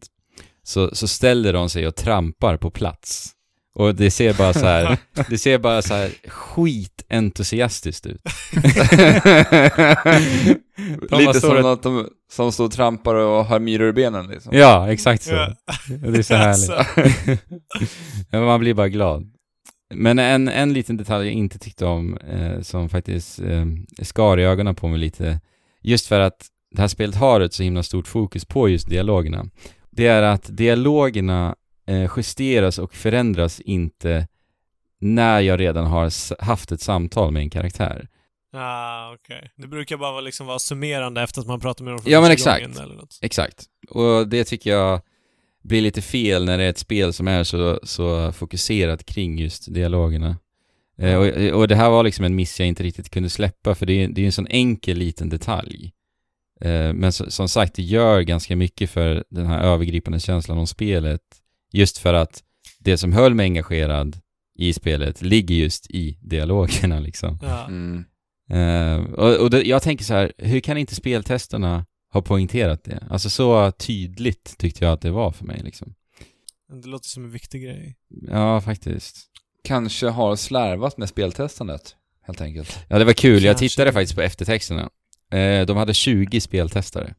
så, så ställer de sig och trampar på plats. Och det ser bara så här, det ser bara så här skitentusiastiskt ut. Lite som att de som står och trampar och har myror i benen liksom. Ja, exakt så. Ja. Det är så härligt. Man blir bara glad. Men en, en liten detalj jag inte tyckte om, eh, som faktiskt eh, skar i ögonen på mig lite, just för att det här spelet har ett så himla stort fokus på just dialogerna. Det är att dialogerna justeras och förändras inte när jag redan har haft ett samtal med en karaktär. Ah, okej. Det brukar bara vara, liksom vara summerande efter att man pratar med dem för Ja, men exakt. gången Eller något. Exakt. Och det tycker jag blir lite fel när det är ett spel som är så, så fokuserat kring just dialogerna. Eh, och, och det här var liksom en miss jag inte riktigt kunde släppa för det är, det är en sån enkel liten detalj. Eh, men så, som sagt, det gör ganska mycket för den här övergripande känslan om spelet. Just för att det som höll mig engagerad i spelet ligger just i dialogerna liksom. Ja. Mm. Eh, och och det, jag tänker så här, hur kan inte speltesterna ha poängterat det? Alltså så tydligt tyckte jag att det var för mig liksom. Det låter som en viktig grej. Ja, faktiskt. Kanske har slarvat med speltestandet, helt enkelt. Ja, det var kul. Jag tittade faktiskt på eftertexterna. Eh, de hade 20 speltestare.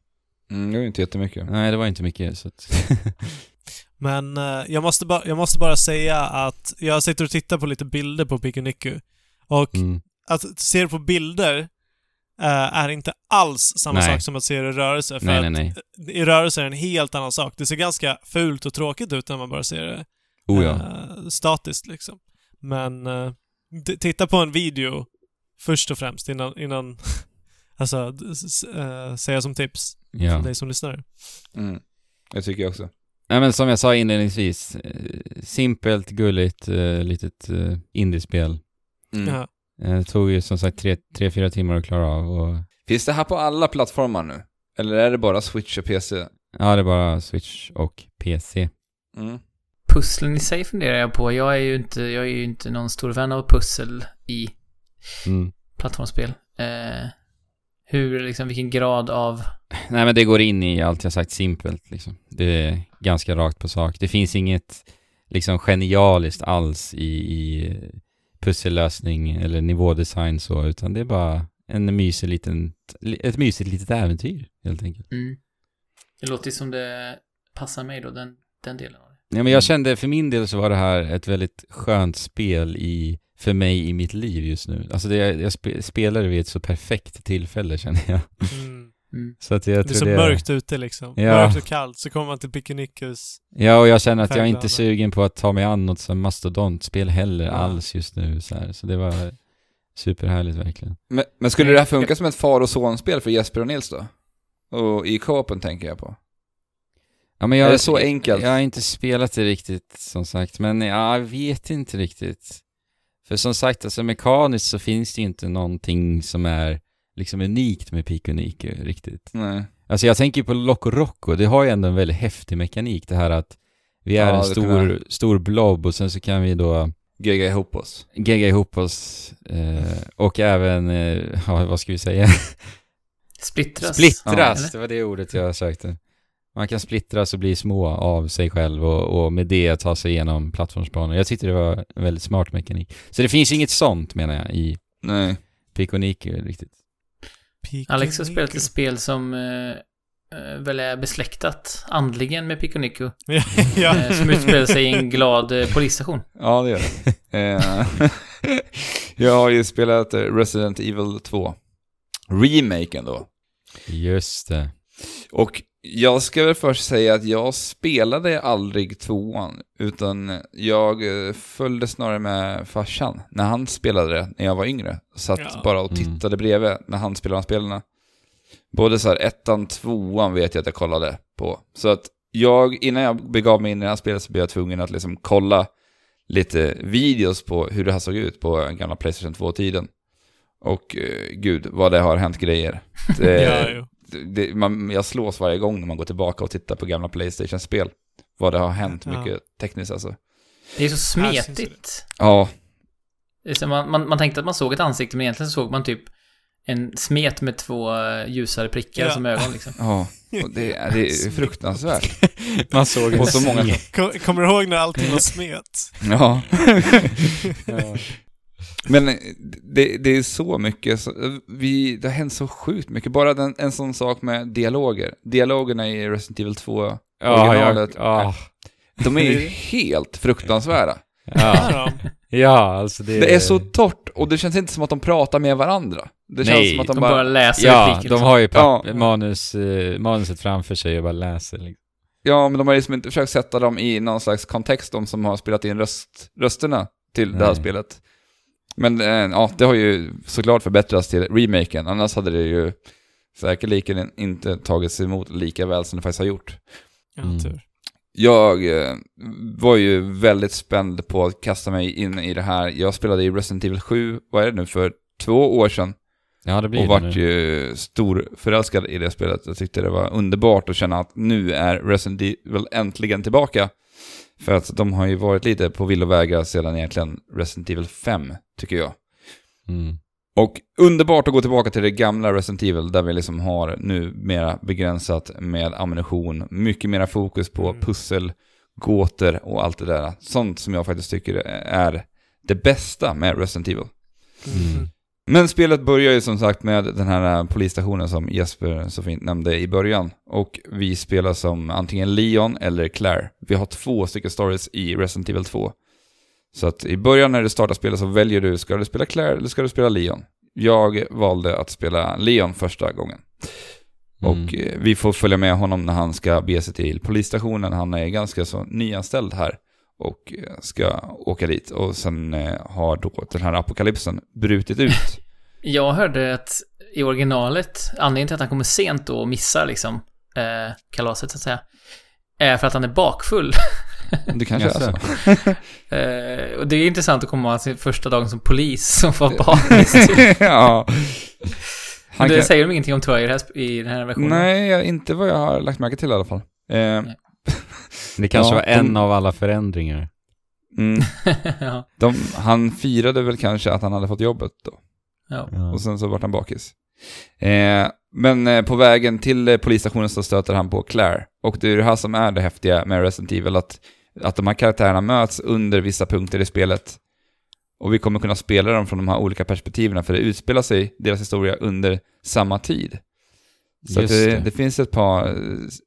Mm, det är ju inte jättemycket. Nej, det var inte mycket så att... Men eh, jag, måste ba- jag måste bara säga att jag sitter och tittar på lite bilder på Pikuniku. Och mm. att se det på bilder eh, är inte alls samma Nej. sak som att se det i rörelse. För Nej, att nej, nej. i rörelse är det en helt annan sak. Det ser ganska fult och tråkigt ut när man bara ser det Oh ja. eh, statiskt liksom. Men d- titta på en video först och främst innan, innan alltså, eh, säga som tips ja. till dig som lyssnar. Mm. Det tycker jag också. Nej, men som jag sa inledningsvis, eh, simpelt, gulligt, eh, litet eh, indiespel. Mm. Det tog ju som sagt tre, tre, fyra timmar att klara av och Finns det här på alla plattformar nu? Eller är det bara Switch och PC? ja, det är bara Switch och PC. Mm. Pusslen i sig funderar jag på. Jag är ju inte, jag är ju inte någon stor vän av pussel i Mm. plattformsspel. Eh, hur, liksom, vilken grad av... Nej men det går in i allt jag sagt simpelt liksom. Det är ganska rakt på sak. Det finns inget liksom genialiskt alls i, i pussellösning eller nivådesign så, utan det är bara en mysig liten, ett mysigt litet äventyr helt enkelt. Mm. Det låter som det passar mig då, den, den delen av det. Ja men jag kände, för min del så var det här ett väldigt skönt spel i, för mig i mitt liv just nu. Alltså det, jag spe, spelade vid ett så perfekt tillfälle känner jag. Mm. Mm. Så att jag Det är så det... mörkt ute liksom. Ja. Mörkt och kallt. Så kommer man till Pikunikus. Ja, och jag känner att jag är inte sugen på att ta mig an något som mastodontspel heller Ja. alls just nu så här. Så det var superhärligt verkligen. Men, men skulle det här funka som ett far och sonspel för Jesper och Nils då? Och i co-open tänker jag på. Ja, men Är det så enkelt? Jag har inte spelat det riktigt som sagt, men ja, jag vet inte riktigt. För som sagt, alltså mekaniskt så finns det ju inte någonting som är liksom unikt med Pico Nico riktigt. Nej. Alltså jag tänker på Loco Roco, det har ju ändå en väldigt häftig mekanik det här att vi är Ja, en stor, stor blob och sen så kan vi då Gegga ihop oss. gegga ihop oss eh, och även, eh, ja vad ska vi säga? Splittras. Splittras, eller? det var det ordet jag sökte. Man kan splittras och bli små av sig själv och, och med det ta sig igenom plattformsbanor. Jag tyckte det var en väldigt smart mekanik. Så det finns inget sånt menar jag i Nej. Pico Nico riktigt. Pikuniku. Alex har spelat ett spel som eh, eh, väl är besläktat andligen med Pikuniku. ja. Eh, som utspelar sig i en glad eh, polisstation. Ja, det gör det. Eh, jag har ju spelat Resident Evil 2. Remaken då. Just det. Och jag ska väl först säga att jag spelade aldrig tvåan, utan jag eh, följde snarare med farsan när han spelade det när jag var yngre. Satt Ja. bara och Mm. tittade bredvid när han spelade de spelarna. Både så här ettan, tvåan vet jag att jag kollade på. Så att jag, innan jag begav mig in i det här spelet så blev jag tvungen att liksom kolla lite videos på hur det här såg ut på gamla Playstation 2-tiden. Och eh, gud, vad det har hänt grejer. Det, ja. Det, man, jag slås varje gång när man går tillbaka och tittar på gamla Playstation-spel. Vad det har hänt Ja. mycket tekniskt alltså. Det är så smetigt. Ja, man, man, man tänkte att man såg ett ansikte, men egentligen såg man typ en smet med två eh, ljusare prickar Ja. som ögon liksom. ja. Och det, är- det är fruktansvärt. Man såg en På så många kommer du ihåg när allting var smet? Ja. Ja. Men eh, det, det är så mycket, så, vi, det har hänt så sjukt mycket. Bara den, en sån sak med dialoger. Dialogerna i Resident Evil 2, Ja, jag, originalet, ja, de är ju helt fruktansvärda. ja, Ja. ja, alltså det... Det är så torrt och det känns inte som att de pratar med varandra. Det känns Nej, som att de, De bara... bara läser Ja, de har ju Ja. manus, eh, manuset framför sig och bara läser liksom. Ja, men de har liksom inte försökt sätta dem i någon slags kontext, de som har spelat in röst, rösterna till det här Nej. spelet. Men eh, ja, det har ju såklart förbättrats till remaken, annars hade det ju säkerligen inte tagits emot lika väl som det faktiskt har gjort. Mm. Jag eh, var ju väldigt spänd på att kasta mig in i det här. Jag spelade i Resident Evil 7, vad är det nu, för två år sedan. Ja, det blir Och det vart nu. ju stor förälskad i det spelet. Jag tyckte det var underbart att känna att nu är Resident Evil äntligen tillbaka. För att de har ju varit lite på villovägar sedan egentligen Resident Evil 5, tycker jag. Mm. Och underbart att gå tillbaka till det gamla Resident Evil där vi liksom har nu mera begränsat med ammunition, mycket mera fokus på Mm. pussel, gåtor och allt det där. Sånt som jag faktiskt tycker är det bästa med Resident Evil. Mm. Men spelet börjar ju som sagt med den här polisstationen som Jesper så fint nämnde i början. Och vi spelar som antingen Leon eller Claire. Vi har två stycken stories i Resident Evil 2. Så att i början när du startar spelet så väljer du, ska du spela Claire eller ska du spela Leon? Jag valde att spela Leon första gången. Mm. Och eh, vi får följa med honom när han ska bege sig till polisstationen. Han är ganska så nyanställd här och eh, ska åka dit. Och sen eh, har då den här apokalypsen brutit ut. Jag hörde att i originalet, anledningen till att han kommer sent då och missar liksom eh, kalaset så att säga, är för att han är bakfull. Det kanske är så. eh, och det är intressant att komma till första dagen som polis som får bakis. ja. Han det kan... säger de ingenting om sp- i den här versionen. Nej, inte vad jag har lagt märke till i alla fall. Eh, Det kanske Ja, var en de- av alla förändringar. mm, ja. de, han firade väl kanske att han hade fått jobbet då. ja. Ja. Och sen så vart han bakis. Eh, men eh, på vägen till eh, polisstationen så stöter han på Claire. Och det är det här som är det häftiga med Resident Evil, att, att de här karaktärerna möts under vissa punkter i spelet. Och vi kommer kunna spela dem från de här olika perspektiven, för det utspelar sig, deras historia, under samma tid. Så det, det. finns ett par eh,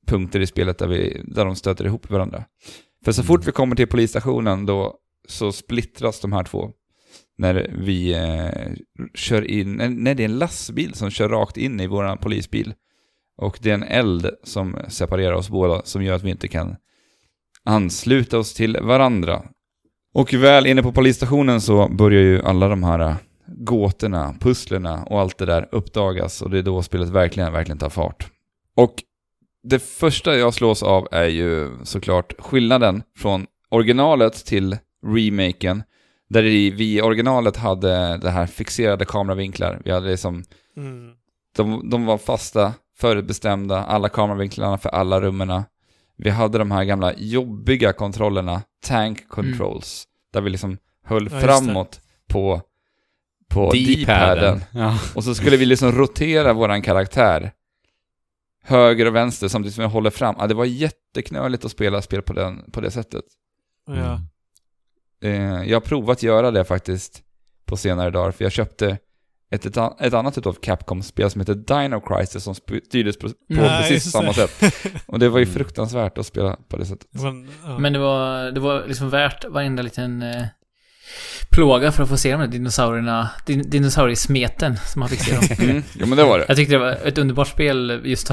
punkter i spelet där, vi, där de stöter ihop varandra. För så fort Mm. vi kommer till polisstationen då så splittras de här två. När vi eh, kör in, nej, det är en lastbil som kör rakt in i våran polisbil. Och det är en eld som separerar oss båda som gör att vi inte kan ansluta oss till varandra. Och väl inne på polisstationen så börjar ju alla de här eh, gåtorna, pusslerna och allt det där uppdagas och det är då spelet verkligen, verkligen tar fart. Och det första jag slås av är ju såklart skillnaden från originalet till remaken. Där vi i originalet hade det här fixerade kameravinklar. Vi hade liksom, Mm. de, de var fasta, förutbestämda, alla kameravinklarna för alla rummen. Vi hade de här gamla jobbiga kontrollerna, tank controls, där vi liksom höll Ja, framåt på, på D-paden. Ja. Och så skulle vi liksom rotera våran karaktär höger och vänster samtidigt som vi håller fram. Ja, det var jätteknöligt att spela spel på, den, på det sättet. Ja. Eh, jag har provat göra det faktiskt på senare dagar, för jag köpte ett, ett, ett annat utav Capcom-spel som heter Dino Crisis som styrdes på, på Nej, precis samma sätt. Och det var ju Mm. fruktansvärt att spela på det sättet. Men, ja. Men det var, det var liksom värt varenda liten eh, plåga för att få se de här dinosaurierna, din, dinosauriesmeten som han fick se dem. Mm. Jo men det var det. Jag tyckte det var ett underbart spel just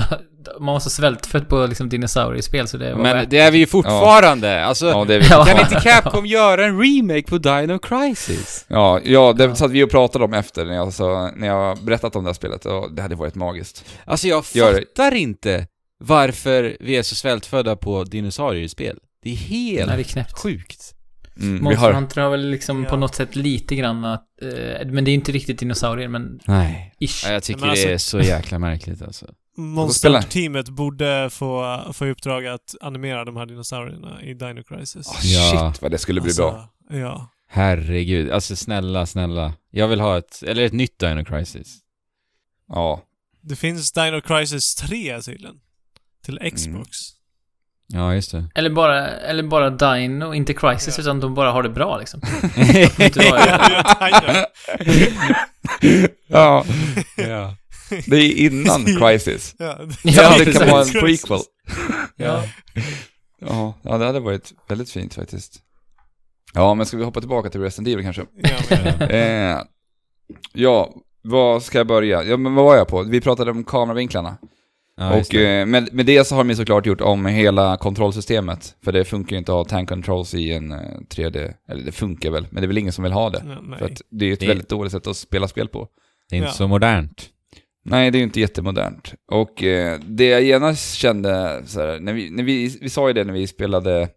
Man var så svältfödd på liksom dinosauriespel så det var Men värt. det är vi ju fortfarande. Alltså, Ja, det är vi. Ja. kan inte Capcom göra en remake på Dino Crisis? Ja, ja, det Ja. satt vi och pratade om efter när jag, så, när jag berättat om det här spelet och det hade varit magiskt. Alltså jag fattar inte varför vi är så svältfödda på dinosauriespel. Det är helt Nej, det är sjukt. Mm, Monster har, Hunter har väl liksom Ja. på något sätt lite grann att, eh, men det är inte riktigt dinosaurier, men Nej. ish. Ja, jag tycker Men alltså- det är så jäkla märkligt alltså. Monster teamet borde få, få i uppdrag att animera de här dinosaurierna i Dino Crisis. oh, Ja. shit vad det skulle bli Alltså, bra. Ja. Herregud, alltså snälla, snälla. Jag vill ha ett, eller ett nytt Dino Crisis. Ja. Det finns Dino Crisis 3 tydligen. till Xbox. Ja, just det. Eller bara, eller bara Dino, inte Crisis, Ja. utan de bara har det bra liksom. Ja, ja, det är innan Crisis. ja. Ja, det kan vara en prequel. Ja. Ja, ja, det hade varit väldigt fint faktiskt. Ja, men ska vi hoppa tillbaka till Resident Evil kanske? Ja, men, Eh, ja, vad ska jag börja? Ja, men vad var jag på? Vi pratade om kameravinklarna. Ja och det. eh, med, med det så har de såklart gjort om hela kontrollsystemet. För det funkar ju inte att ha tank controls i en eh, 3D. Eller det funkar väl, men det är väl ingen som vill ha det. ja, nej. För att det är ju ett Det- väldigt dåligt sätt att spela spel på. det är inte ja. så modernt. Nej, det är ju inte jättemodernt. Och eh, det jag genast kände, så här, när vi, när vi, vi sa ju det när vi spelade,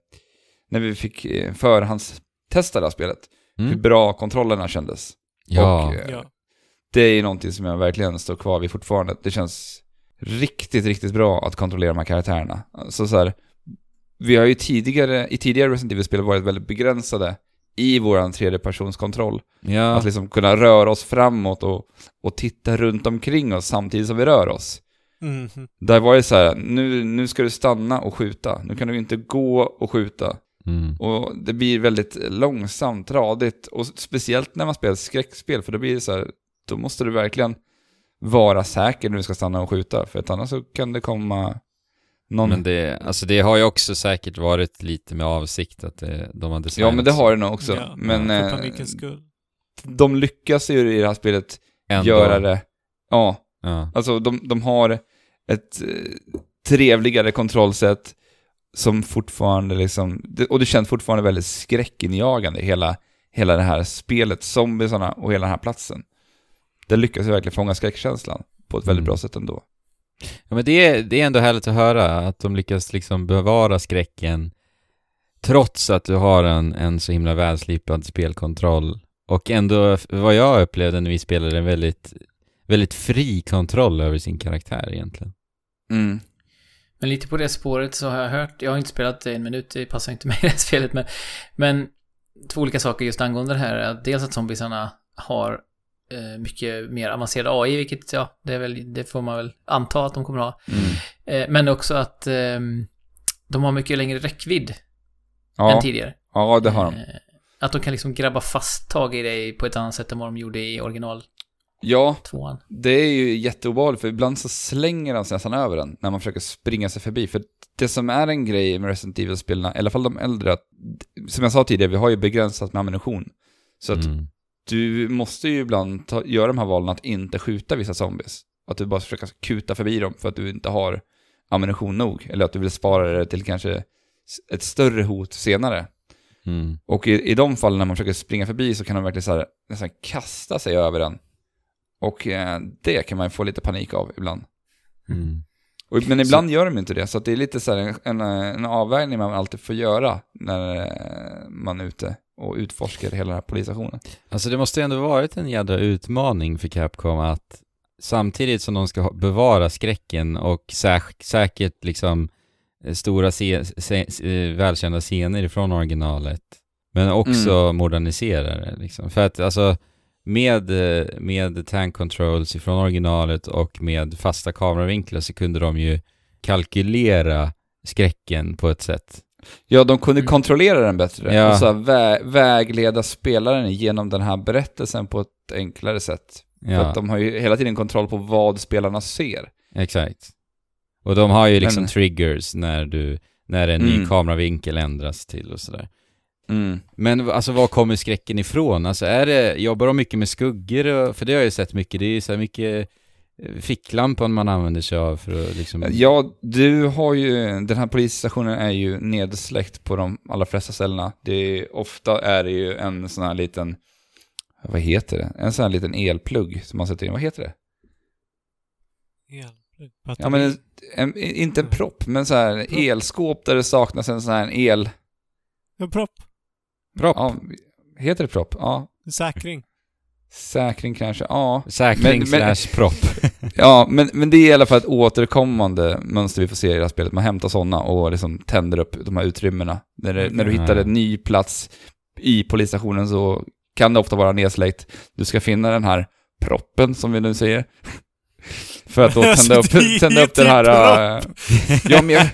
när vi fick eh, förhandstesta det här spelet, hur Mm. bra kontrollerna kändes. Ja. Och, eh, Ja. det är ju någonting som jag verkligen står kvar vid fortfarande. Det känns riktigt, riktigt bra att kontrollera de här karaktärerna. Alltså så här, vi har ju tidigare, i tidigare Resident Evil-spel varit väldigt begränsade i våran tredjepersonskontroll. ja. Att liksom kunna röra oss framåt och, och titta runt omkring oss samtidigt som vi rör oss. Mhm. Där var det så här, nu, nu ska du stanna och skjuta. Nu kan du inte gå och skjuta. Mm. Och det blir väldigt långsamt, radigt. Och speciellt när man spelar skräckspel, för då blir det så här, då måste du verkligen vara säker när du ska stanna och skjuta. För att annars så kan det komma någon... Men det, alltså det har ju också säkert varit lite med avsikt att det, de designat ja, men det har det nog också. Ja, men för eh, skull. de lyckas ju i det här spelet Ändå. göra det. Ja, Ja. Alltså de, de har ett eh, trevligare kontrollsätt som fortfarande liksom, och det känns fortfarande väldigt skräckinjagande hela, hela det här spelet, zombiesarna och hela den här platsen. Det lyckas ju verkligen fånga skräckkänslan på ett väldigt Mm. bra sätt ändå. Ja, men det är, det är ändå härligt att höra att de lyckas liksom bevara skräcken trots att du har en, en så himla välslipad spelkontroll. Och ändå, vad jag upplevde när vi spelade, en väldigt, väldigt fri kontroll över sin karaktär egentligen. Mm. Men lite på det spåret så har jag hört, jag har inte spelat en minut, det passar inte med i det här spelet, men, men två olika saker just angående det här. Att Dels att zombiesarna har mycket mer avancerad AI, vilket, ja, det, är väl, det får man väl anta att de kommer ha. Mm. Eh, men också att eh, de har mycket längre räckvidd än Ja, tidigare. ja, det har de. Eh, Att de kan liksom grabba fast tag i dig på ett annat sätt än vad de gjorde i original Ja, tvåan. det är ju jätteobehagligt för ibland så slänger de sig nästan över den när man försöker springa sig förbi. För det som är en grej med Resident Evil-spelarna, i alla fall de äldre, att, som jag sa tidigare, vi har ju begränsat med ammunition. Så att Mm. Du måste ju ibland ta, göra de här valen att inte skjuta vissa zombies. Att du bara försöker kuta förbi dem för att du inte har ammunition nog. Eller att du vill spara det till kanske ett större hot senare. Mm. Och i, i de fallen när man försöker springa förbi så kan de verkligen så här, nästan kasta sig över den. Och eh, det kan man ju få lite panik av ibland. Mm. Och, men ibland gör de inte det, så det är lite så här en, en, en avvägning man alltid får göra när eh, man är ute och utforskar hela den här polisstationen. Alltså det måste ju ändå varit en jädra utmaning för Capcom att samtidigt som de ska bevara skräcken och säk- säkert liksom eh, stora eh, välkända scener ifrån originalet men också modernisera det liksom. För att alltså med, eh, med tank controls ifrån originalet och med fasta kameravinklar så kunde de ju kalkylera skräcken på ett sätt. Ja, de kunde Mm. kontrollera den bättre Ja. och så här vä- vägleda spelaren genom den här berättelsen på ett enklare sätt. För Ja. att de har ju hela tiden kontroll på vad spelarna ser. Exakt. Och de har ju liksom Men- triggers när du, när en ny Mm. kameravinkel ändras till och sådär. Mm. Men alltså var kommer skräcken ifrån? Alltså är det, jobbar de mycket med skuggor? Och, för det har jag ju sett mycket, det är ju så här mycket eh, ficklampan man använder sig av för att liksom... Ja, du har ju, den här polisstationen är ju nedsläckt på de allra flesta ställena. Det är, ofta är det ju en sån här liten, vad heter det? En sån här liten elplugg som man sätter in, vad heter det? Elplugg, Ja men, en, en, inte en propp, men så här Propp. elskåp där det saknas en sån här el... En propp. Propp, Ja, heter det propp? Ja. Säkring. Säkring kanske, ja. säkring men- men- slash propp. Ja, men, men det är i alla fall ett återkommande mönster vi får se i det här spelet. Man hämtar sådana och liksom tänder upp de här utrymmena. När, det, när du hittar en ny plats i polisstationen så kan det ofta vara nedsläckt. Du ska finna den här proppen, som vi nu säger. För att då tända upp, Alltså, tända upp den här... äh, ja, men jag,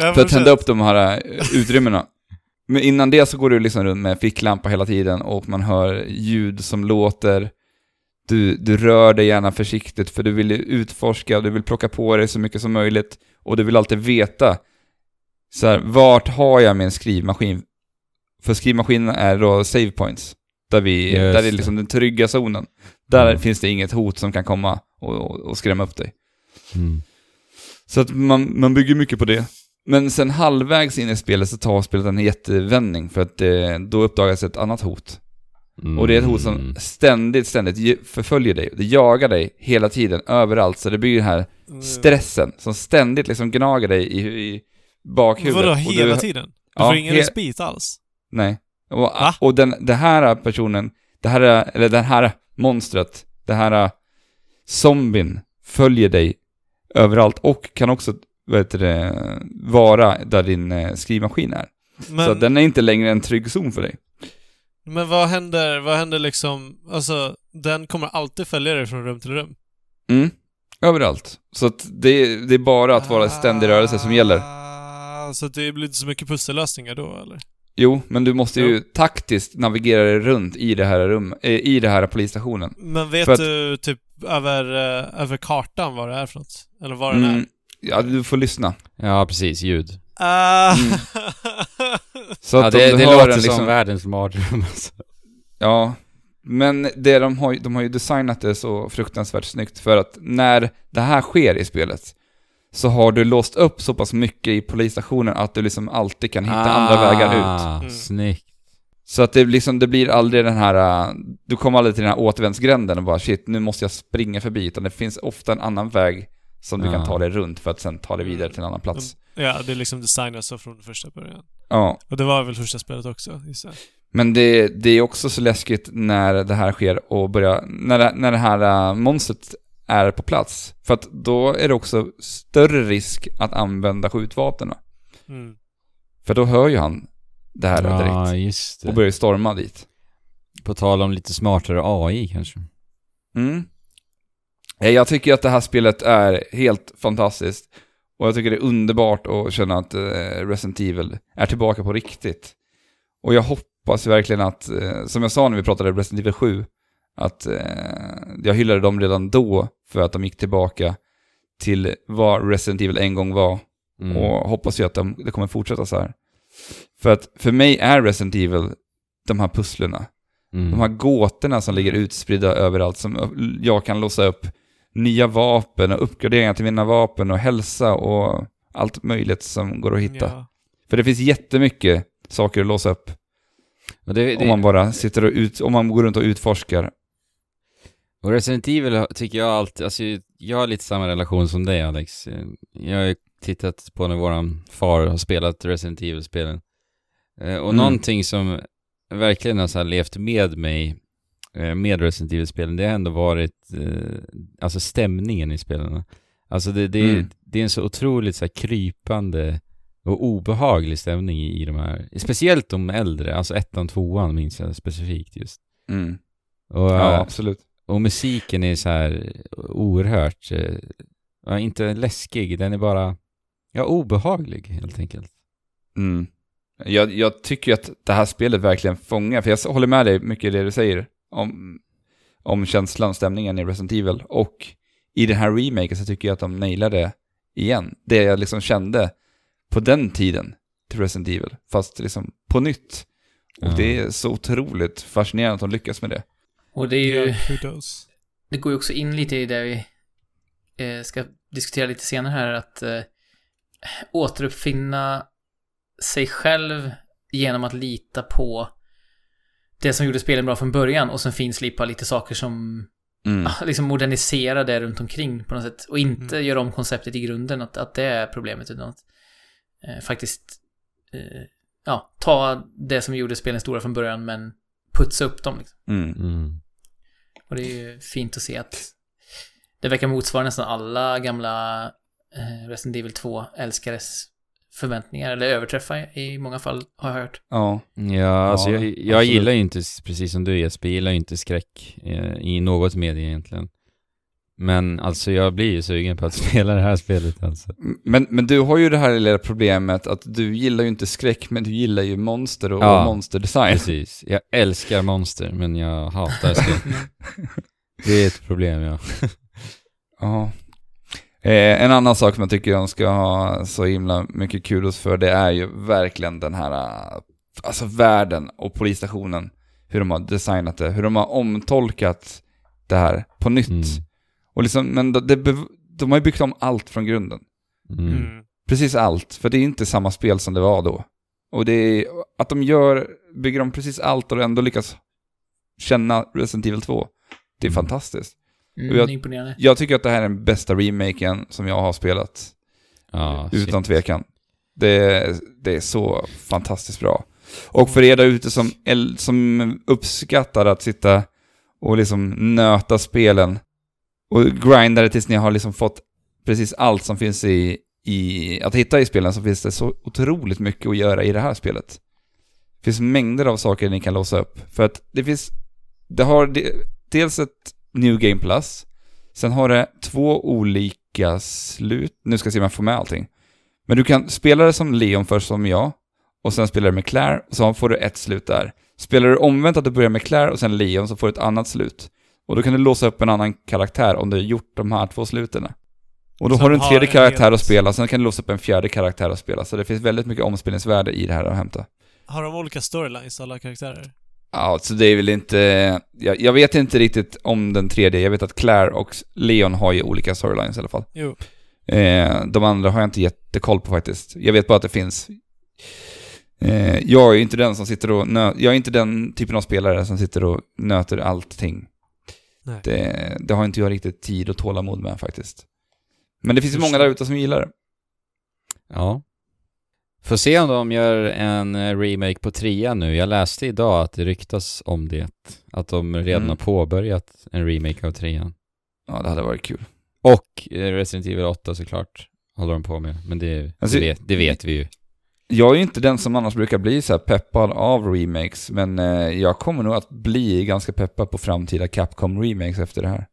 Är för att tända upp de här äh, utrymmena. Men innan det så går du liksom runt med ficklampa hela tiden och man hör ljud som låter. Du, du rör dig gärna försiktigt för du vill ju utforska, du vill plocka på dig så mycket som möjligt och du vill alltid veta så här, vart har jag min skrivmaskin? För skrivmaskinen är då save points. Där, vi, Just där är det. liksom den trygga zonen. Där Mm. finns det inget hot som kan komma och, och, och skrämma upp dig. Mm. Så att man, man bygger mycket på det. Men sen halvvägs in i spelet så tar spelet en jättevändning för att eh, då uppdagas ett annat hot. Mm. Och det är ett hot som ständigt, ständigt ju- förföljer dig. Det jagar dig hela tiden, överallt. Så det blir den här Mm. stressen som ständigt liksom gnager dig i, i bakhuvudet. Vadå, Och hela du, tiden? Du Ja, får ingen he- respit alls? Nej. Och, Va? och den, den här personen, det här, eller den här monstret, det här zombien följer dig överallt och kan också, vad heter det, vara där din eh, skrivmaskin är. Men, Så den är inte längre en trygg zon för dig. men vad händer, vad händer liksom, alltså, den kommer alltid följa dig från rum till rum? Mm. Överallt. Så att det, det är bara att vara i ständig rörelse som gäller. Ah, Så att det blir inte så mycket pussellösningar då, eller? Jo, men du måste ju taktiskt navigera dig runt i det här rum, eh, i det här polisstationen. Men vet att- du typ över, eh, över kartan vad det är för något? Eller vad den är? Ja, du får lyssna. Ja, precis. Ljud. Ah. Mm. Så ja, att det, om det du hör låter liksom, som världens mardröm alltså. Ja, men det de har, ju- de har ju designat det så fruktansvärt snyggt för att när det här sker i spelet så har du låst upp så pass mycket i polisstationen att du liksom alltid kan hitta andra vägar ut. Mm. Snyggt. Så att det, liksom, det blir aldrig den här, äh, du kommer aldrig till den här återvändsgränden och bara shit, nu måste jag springa förbi, utan det finns ofta en annan väg som du Ja. kan ta dig runt för att sen ta dig vidare till en annan plats. ja, det är liksom designat så från första början. Ja, Och det var väl första spelet också, gissar men det, det är också så läskigt när det här sker och börjar, när det, när det här äh, monstret är på plats. För att då är det också större risk att använda skjutvapnen. Mm. För då hör ju han det här Ja, direkt just och det. börjar storma dit. På tal om lite smartare AI kanske. Mm. Ja, Jag tycker att det här spelet är helt fantastiskt. Och jag tycker det är underbart att känna att eh, Resident Evil är tillbaka på riktigt. Och jag hoppas verkligen att, eh, som jag sa när vi pratade Resident Evil 7, att eh, jag hyllade dem redan då för att de gick tillbaka till vad Resident Evil en gång var. Mm. Och hoppas ju att de, det kommer fortsätta så här. För att för mig är Resident Evil de här pusslerna. Mm. De här gåtorna som ligger utspridda överallt som jag kan låsa upp nya vapen och uppgraderingar till mina vapen och hälsa och allt möjligt som går att hitta. Ja. För det finns jättemycket saker att låsa upp det, det, om man bara sitter och ut, om man går runt och utforskar. och Resident Evil tycker jag alltid, alltså jag har lite samma relation som dig Alex. Jag har ju tittat på när våran far har spelat Resident Evil-spelen. Eh, Och Mm. någonting som verkligen har så här levt med mig med Resident Evil-spelen, det har ändå varit eh, alltså stämningen i spelen. Alltså det, det, Mm. det är en så otroligt så här krypande och obehaglig stämning i, i de här, speciellt de äldre, alltså ettan, tvåan minns jag specifikt just. Mm. Och, Ja, eh, absolut. och musiken är så här oerhört, eh, inte läskig, den är bara, ja, obehaglig helt enkelt. Mm. Jag, jag tycker att det här spelet verkligen fångar, för jag håller med dig mycket i det du säger om, om känslan och stämningen i Resident Evil. Och i den här remaken så tycker jag att de nailade det igen. Det jag liksom kände på den tiden till Resident Evil, fast liksom på nytt. Och Ja. det är så otroligt fascinerande att de lyckas med det. Och det är ju... Det går ju också in lite i det vi eh, ska diskutera lite senare här, att eh, återuppfinna sig själv genom att lita på det som gjorde spelen bra från början och sen finslipa lite saker som Mm. liksom modernisera det runt omkring på något sätt och inte Mm. göra om konceptet i grunden att, att det är problemet utan att eh, faktiskt eh, ja, ta det som gjorde spelen stora från början men putsa upp dem liksom. Mm. Mm. Och det är ju fint att se att det verkar motsvara nästan alla gamla eh, Resident Evil 2-älskares förväntningar, eller överträffa i många fall, har jag hört. Ja. Ja, alltså jag, jag absolut. gillar ju inte, precis som du Jesper, gillar ju inte skräck eh, i något medie egentligen. Men alltså jag blir ju sugen på att spela det här spelet alltså. Men, men du har ju det här lilla problemet att du gillar ju inte skräck, men du gillar ju monster och, Ja. och monsterdesign. Precis. Jag älskar monster, men jag hatar skräck. Det är ett problem, ja. Ja. Eh, en annan sak som jag tycker de ska ha så himla mycket kudos för, det är ju verkligen den här, eh, alltså världen och polisstationen. Hur de har designat det, hur de har omtolkat det här på nytt. Mm. Och liksom, men det, de har ju byggt om allt från grunden. Mm. Mm. Precis allt, för det är inte samma spel som det var då. Och det är, att de gör, bygger om precis allt och ändå lyckas känna Resident Evil 2. Det är Mm. fantastiskt. Mm, jag- imponerande. Jag tycker att det här är den bästa remaken som jag har spelat. Shit. Utan tvekan. Det, är- det är så fantastiskt bra. Och för er där ute som, som uppskattar att sitta och liksom nöta spelen och grinda det tills ni har liksom fått precis allt som finns i, i att hitta i spelen så finns det så otroligt mycket att göra i det här spelet. Det finns mängder av saker ni kan låsa upp. För att det finns, det har de, dels ett New Game Plus, sen har det två olika slut, nu ska jag se om jag får med allting. Men du kan spela det som Leon först som jag, och sen spelar du med Claire, och så får du ett slut där. Spelar du omvänt att du börjar med Claire och sen Leon så får du ett annat slut. Och då kan du låsa upp en annan karaktär om du har gjort de här två sluten. Och då har du en tredje karaktär att spela, sen kan du låsa upp en fjärde karaktär att spela. Så det finns väldigt mycket omspelningsvärde i det här att hämta. Har de olika storylines, alla karaktärer? Ja, så det är väl inte... Jag, jag vet inte riktigt om den tredje. Jag vet att Claire och Leon har ju olika storylines i alla fall. Jo. Eh, de andra har jag inte jättekoll på faktiskt. Jag vet bara att det finns. Eh, jag är ju inte den som sitter och nö- Jag är inte den typen av spelare som sitter och nöter allting. Nej. Det, det har inte jag riktigt tid och tålamod med faktiskt. Men det finns ju många där ute som gillar det. Ja. Får se om de gör en eh, remake på trean nu. Jag läste idag att det ryktas om det. Att de redan Mm. har påbörjat en remake av trean. Ja, det hade varit kul. Och eh, Resident Evil 8 såklart håller de på med. Men det, Alltså- det, vet, det vet vi ju. Jag är ju inte den som annars brukar bli så här peppad av remakes, men eh, jag kommer nog att bli ganska peppad på framtida Capcom-remakes efter det här.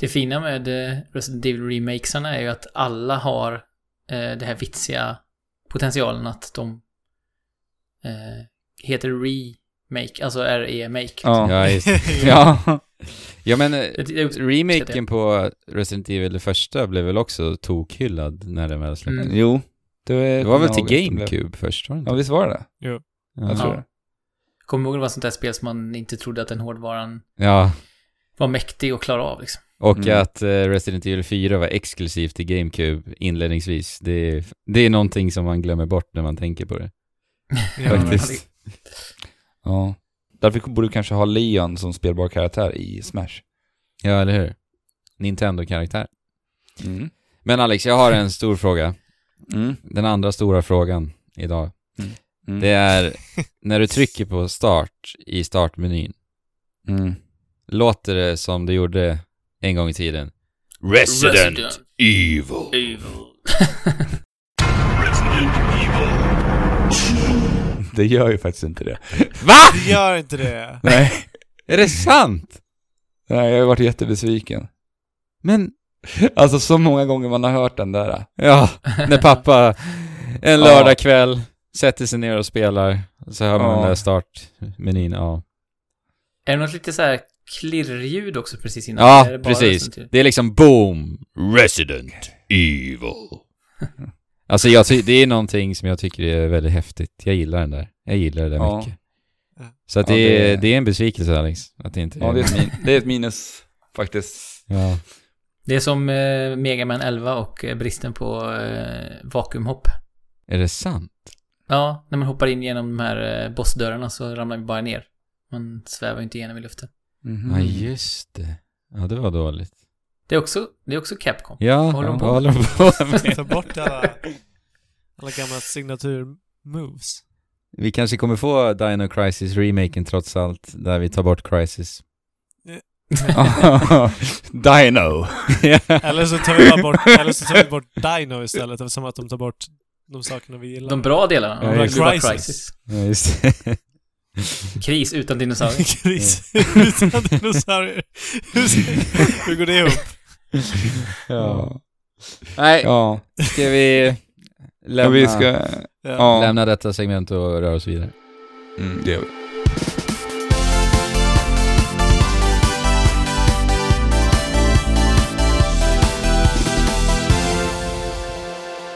Det fina med Resident Evil remakesarna är ju att alla har det här vitsiga potentialen att de eh, heter remake, alltså RE-make. Ja. Ja, just, Ja. ja men eh, remaken på Resident Evil det första blev väl också tokhyllad när den väl släpptes. Mm. Jo. Det, Det var väl till. GameCube först, var det inte? Ja, visst var det? Jo. Ja. Jag tror Ja. det. Kommer ihåg det var sånt där spel som man inte trodde att den hårdvaran ja. Var mäktig att klara av liksom. Och Mm. att eh, Resident Evil 4 var exklusivt till GameCube inledningsvis. Det är, det är någonting som man glömmer bort när man tänker på det. Ja, Faktiskt. Ja. Därför borde du kanske ha Leon som spelbar karaktär i Smash. Ja, eller hur? Nintendo-karaktär. Mm. Men Alex, jag har en stor fråga. Mm. Den andra stora frågan idag. Mm. Det är när du trycker på start i startmenyn. Låter det som det gjorde en gång i tiden? Resident Evil. Evil. Det gör ju faktiskt inte det. Va? Det gör inte det. Nej. Är det sant? Nej, jag har varit jättebesviken. Men, Alltså så många gånger man har hört den där. ja, när pappa en lördagkväll sätter sig ner och spelar, så hör man Ja. den där startmenyn, ja. Är det något lite så här klirrljud också precis innan? Ja, det bara precis. Det är liksom boom, Resident Evil. Alltså jag det är någonting som jag tycker är väldigt häftigt. Jag gillar den där. Jag gillar det där Ja. mycket. Så att Ja, det, är, det- är en besvikelse Alex, att det inte Ja, det är ett, min- det är ett minus faktiskt. Ja. Det är som eh, Mega Man 11 och eh, bristen på eh, vakuumhopp. Är det sant? Ja, när man hoppar in genom de här eh, bossdörrarna så ramlar man bara ner. Man svävar ju inte igenom i luften. Mhm. Ja, just det. Ja, det var dåligt. Det är också, det är också Capcom. Ja, håller de ja, på håller de på med? Ta bort alla, alla gamla signatur-moves. Vi kanske kommer få Dino Crisis remaken trots allt, där vi tar bort Crisis. Dino. Eller så tar vi bara bort, eller så tar vi bort Dino istället eftersom att de tar bort de sakerna vi gillar. De bra delarna. Ja, var Crisis. Crisis. Ja, just det. Kris utan dinosaurier. Kris utan dinosaurier. Hur, går det ihop? ja. Nej, Ja, ska vi ja lämna, vi ska... Ja. Ja, lämna detta segment och röra oss vidare? mm, det gör vi.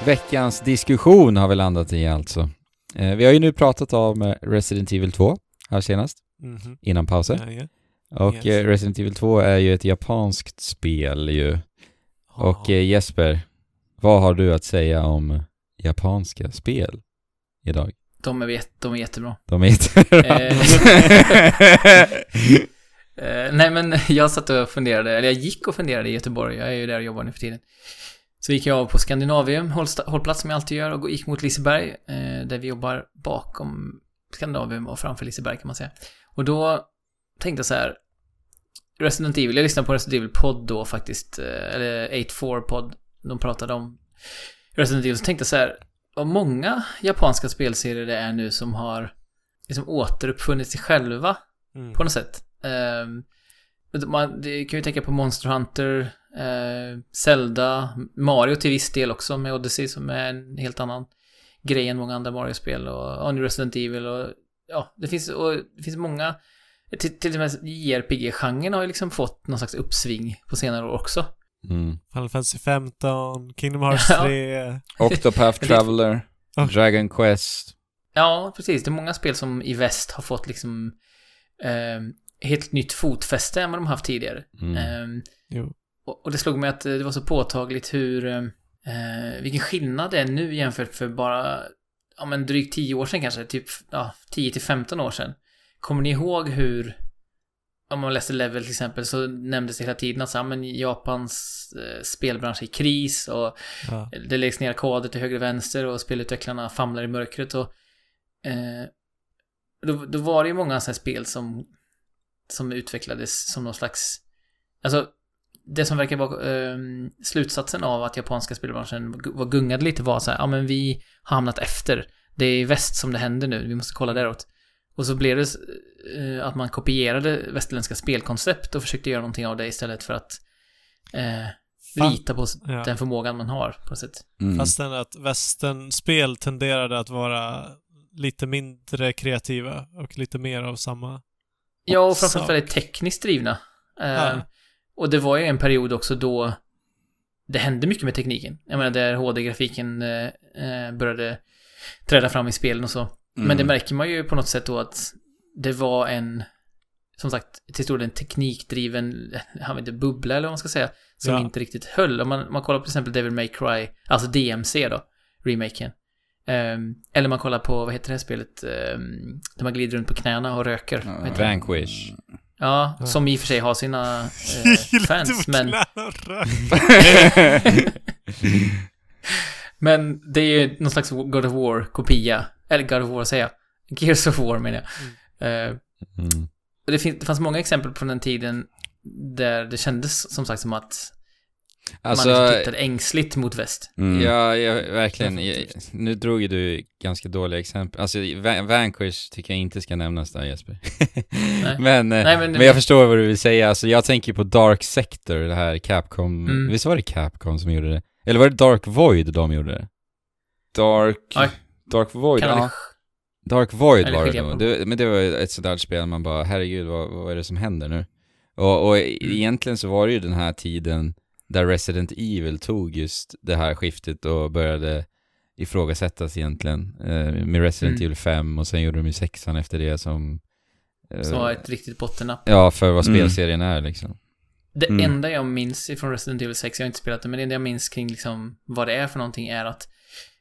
Veckans diskussion har vi landat i alltså. Eh, vi har ju nu pratat om eh, Resident Evil 2 här senast, Mhm. innan pausen. Ja, ja. Och Yes. eh, Resident Evil 2 är ju ett japanskt spel ju. Och eh, Jesper, vad har du att säga om japanska spel idag? De är, de är jättebra. De är jättebra. Nej men jag satt och funderade, eller jag gick och funderade i Göteborg, jag är ju där och jobbar nu för tiden. Så gick jag av på Skandinavium, hållplats som jag alltid gör, och gick mot Liseberg, eh, där vi jobbar bakom Skandinavium och framför Liseberg kan man säga. Och då tänkte jag så här, Resident Evil, jag lyssnade på Resident Evil podd då faktiskt, eh, eller 8-4 podd, de pratade om Resident Evil, så tänkte jag så här, vad många japanska spelserier det är nu som har liksom återuppfunnit sig själva Mm. på något sätt. Um, man det kan ju tänka på Monster Hunter, eh, Zelda, Mario till viss del också med Odyssey som är en helt annan grej än många andra Mario-spel och, och Resident Evil och ja, det finns, och det finns många till, till och med JRPG-genren har ju liksom fått någon slags uppsving på senare år också. Mm. Final Fantasy 15, Kingdom Hearts Ja. 3. Octopath Traveler. Dragon Quest. Ja, precis. Det är många spel som i väst har fått liksom eh, helt nytt fotfäste än vad de haft tidigare. Mm. Jo. Och, och det slog mig att eh, det var så påtagligt hur, eh, vilken skillnad det är nu jämfört för bara, ja men drygt 10 år sedan kanske, typ, ja, 10 till 15 år sedan. Kommer ni ihåg hur, om man läste Level till exempel, så nämndes det hela tiden att så, ja, men Japans eh, spelbransch är i kris och Ja. det läggs ner arkader till höger och vänster och spelutvecklarna famlar i mörkret och eh, då, då var det ju många sådana här spel som som utvecklades som någon slags alltså det som verkar vara eh, slutsatsen av att japanska spelbranschen var gungade lite var så här, ja men vi har hamnat efter. Det är i väst som det händer nu, vi måste kolla däråt. Och så blev det eh, att man kopierade västerländska spelkoncept och försökte göra någonting av det istället för att eh, Fan. lita på Ja. den förmågan man har på något sätt. Mm. Fastän att västernspel tenderade att vara lite mindre kreativa och lite mer av samma. Ja, och framförallt sak. väldigt tekniskt drivna. Eh, Ja. Och det var ju en period också då det hände mycket med tekniken. Jag menar, där HD-grafiken eh, eh, började träda fram i spelen och så. Men Mm. det märker man ju på något sätt då att det var en, som sagt, till stor del en teknikdriven, jag vet inte, bubbla eller vad man ska säga, som Ja. inte riktigt höll. Om man, man kollar på till exempel Devil May Cry, alltså DMC då, remaken. Ehm, eller man kollar på, vad heter det här spelet, um, där man glider runt på knäna och röker. Det? Vanquish. Ja, Ja. som i och för sig har sina eh, fans, men, men det är ju någon slags God of War-kopia. Eller God of War säger jag. Gears of War menar jag. Eh, Mm. det, fin- det fanns många exempel på den tiden där det kändes som sagt som att Alltså, man liksom tittade ängsligt mot väst. Mm. ja, ja, verkligen. Jag, nu drog ju du ganska dåliga exempel. Alltså, Va- Vanquish tycker jag inte ska nämnas där Jesper. men, eh, Nej, men- men, jag förstår vad du vill säga. Alltså, jag tänker på Dark Sector, det här Capcom. Mm. Visst var det Capcom som gjorde det? Eller var det Dark Void de gjorde det? Dark... Oj. Dark Void, Kan ja. Dark Void var det nog. Det, men det var ett sådant spel man bara, herregud vad, vad är det som händer nu? Och, och Mm. egentligen så var det ju den här tiden där Resident Evil tog just det här skiftet och började ifrågasättas egentligen. Eh, med Resident Mm. Evil 5 och sen gjorde de ju sexan efter det som... eh, som var ett riktigt bottennapp. Ja, för vad Mm. spelserien är liksom. Det Mm. enda jag minns ifrån Resident Evil 6, jag har inte spelat det, men det enda jag minns kring liksom vad det är för någonting är att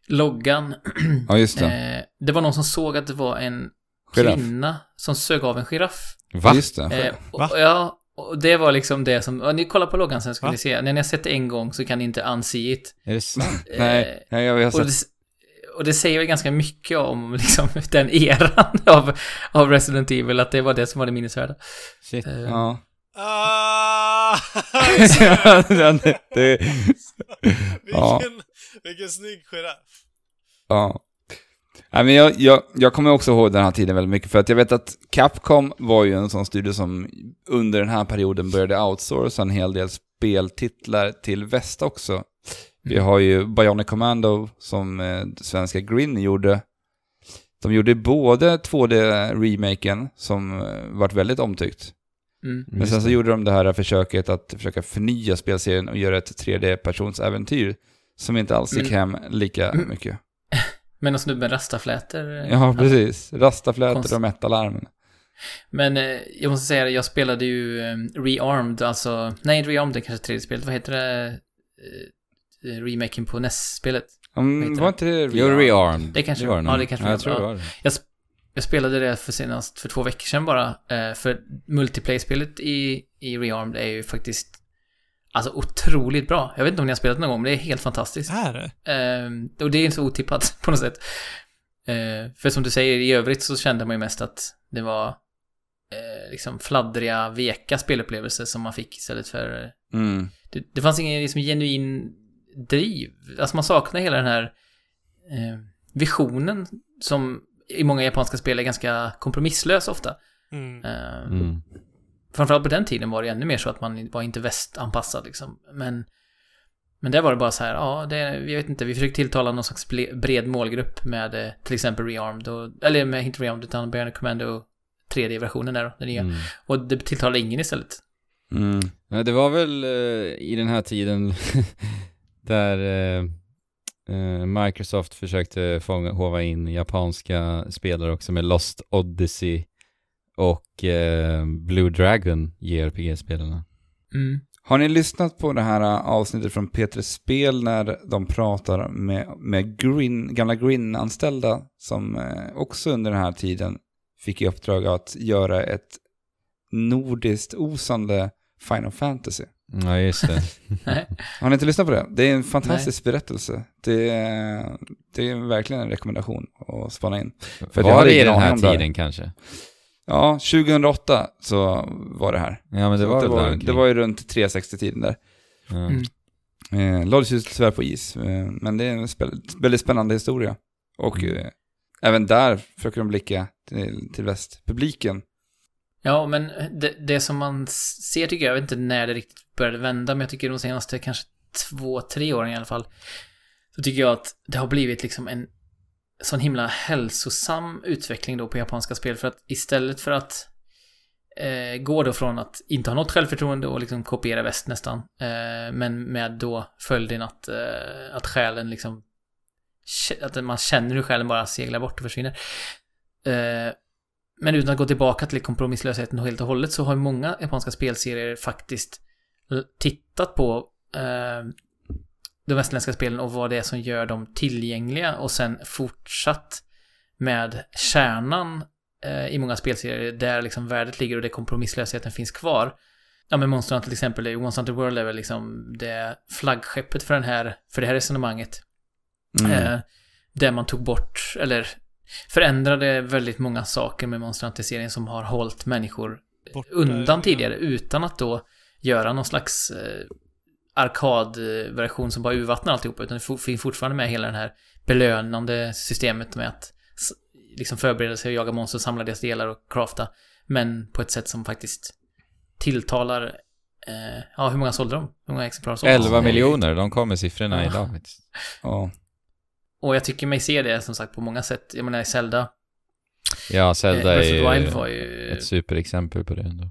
loggan, Ja, just det. eh, det var någon som såg att det var en Giraff. kvinna som sög av en giraff. Va? Just det. Eh, och, Va? ja, och det var liksom det som, och ni kollar på loggan sen ska Va? ni se, när ni har sett det en gång så kan ni inte unsee it. Är det sant? Nej, nej, jag har och, sett... det, och det säger väl ganska mycket om liksom den eran av, av Resident Evil, att det var det som var det minnesvärda. Shit. Eh, Ja. Ah! Den- det, ja. vilken, vilken snygg giraff. Ja. Nej, men jag, jag, jag kommer också ihåg den här tiden väldigt mycket, för att jag vet att Capcom var ju en sån studio som under den här perioden började outsourca en hel del speltitlar till väst också. Vi har ju Bionic Commando som eh, svenska Grin gjorde. De gjorde både 2D-remaken som eh, väldigt omtyckt. Mm. Men sen så gjorde de det här försöket att försöka förnya spelserien och göra ett 3D-personsäventyr som inte alls gick hem lika Mm. mycket. Men och snubben rastaflätor. eh, Ja, precis. Rastaflätor Konstigt. och metalarmen. Men eh, jag måste säga det, jag spelade ju eh, Rearmed, alltså... Nej, Rearmed, det är kanske tredje spelet. Vad heter det? Eh, remaken på NES-spelet. Um, heter var inte det Jo, Rearm? rearmed. Det kanske var det var. nog. Ja, det kanske ja, det jag tror det var det. Jag, sp- jag spelade det för senast för två veckor sedan bara. Eh, för multiplayer-spelet i, i Rearmed är ju faktiskt alltså otroligt bra. Jag vet inte om ni har spelat någon gång, men det är helt fantastiskt. Är det? Eh, och det är inte så otippat på något sätt. Eh, för som du säger, i övrigt så kände man ju mest att det var eh, liksom fladdriga, veka spelupplevelser som man fick istället för... eh, Mm. Det, det fanns ingen liksom, genuin driv. Alltså man saknar hela den här eh, visionen som i många japanska spel är ganska kompromisslös ofta. Mm. Eh, Mm. Framförallt på den tiden var det ännu mer så att man var inte västanpassad liksom. Men, men där var det bara så här, ja, det, jag vet inte, vi försökte tilltala någon slags bred målgrupp med eh, till exempel Rearmed och, eller med inte Rearmed utan Bionic Commando 3D-versionen där den nya. Mm. Och det tilltalade ingen istället. Mm. Ja, det var väl eh, i den här tiden där eh, Microsoft försökte fånga, hova in japanska spelare också med Lost Odyssey och eh, Blue Dragon JRPG-spelarna. Mm. Har ni lyssnat på det här äh, avsnittet från Peter Spel när de pratar med, med Grin, gamla Grin-anställda som eh, också under den här tiden fick i uppdrag att göra ett nordiskt osande Final Fantasy. Ja, just det. Nej. Har ni inte lyssnat på det? Det är en fantastisk berättelse. Det är, det är verkligen en rekommendation att spana in. För var det i den här. tiden kanske? Ja, 2008 så var det här. Ja, men det var det, var, det var ju runt 360-tiden där. Mm. Eh, lades ju tyvärr på is, eh, men det är en spä- väldigt spännande historia. Och Mm. eh, även där försöker de blicka till, till västpubliken. Ja, men det, det som man ser tycker jag, jag vet inte när det riktigt började vända, men jag tycker de senaste kanske två, tre åren i alla fall, så tycker jag att det har blivit liksom en sån himla hälsosam utveckling då på japanska spel, för att istället för att eh, gå då från att inte ha något självförtroende och liksom kopiera väst nästan, eh, men med då följden att, eh, att själen liksom, att man känner hur själen bara seglar bort och försvinner. Eh, men utan att gå tillbaka till kompromisslösheten helt och hållet så har många japanska spelserier faktiskt tittat på eh, de västerländska spelen och vad det är som gör dem tillgängliga och sen fortsatt med kärnan eh, i många spelserier där liksom värdet ligger och där kompromisslösheten finns kvar. Ja men Monster Hunter till exempel, Monster Hunter World är väl liksom det flaggskeppet för den här, för det här resonemanget. Mm. Eh, där man tog bort, eller förändrade väldigt många saker med Monster Hunter-serien som har hållit människor Borta, undan ja. tidigare utan att då göra någon slags eh, arkadversion som bara urvattnar alltihopa utan det finns fortfarande med hela den här belönande systemet med att liksom förbereda sig och jaga monster, samla deras delar och crafta men på ett sätt som faktiskt tilltalar eh, ja, hur många sålde de? Hur många exemplar sålde de? 11 miljoner, de kom med siffrorna Ja. idag. Ja. Och jag tycker mig se det som sagt på många sätt. Jag menar i Zelda. Ja, Zelda eh, är Wild ju var ju... ett superexempel på det ändå.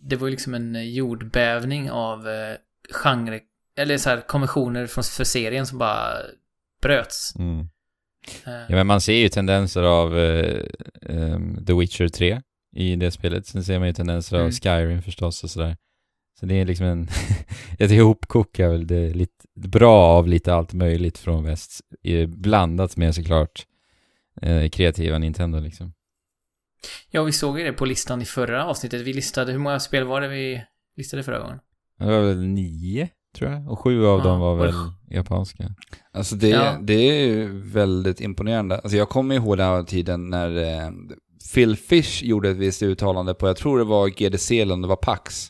Det var ju liksom en jordbävning av eh, genre... Eller så här konventioner från, för serien som bara bröts. Mm. Eh, Ja, men man ser ju tendenser av eh, ehm, The Witcher 3 i det spelet. Sen ser man ju tendenser av Mm. Skyrim förstås och sådär. Så det är liksom en... ett ihopkok är väl det lite bra av lite allt möjligt från väst. eh, Blandat med såklart eh, kreativa Nintendo liksom. Ja, vi såg ju det på listan i förra avsnittet. Vi listade, hur många spel var det vi listade förra gången? Det var väl nio, tror jag. Och sju av Ja, dem var väl japanska. Alltså det, Ja. det är ju väldigt imponerande. Alltså jag kommer ihåg den här tiden när eh, Phil Fish gjorde ett visst uttalande på, jag tror det var GDC eller om det var Pax.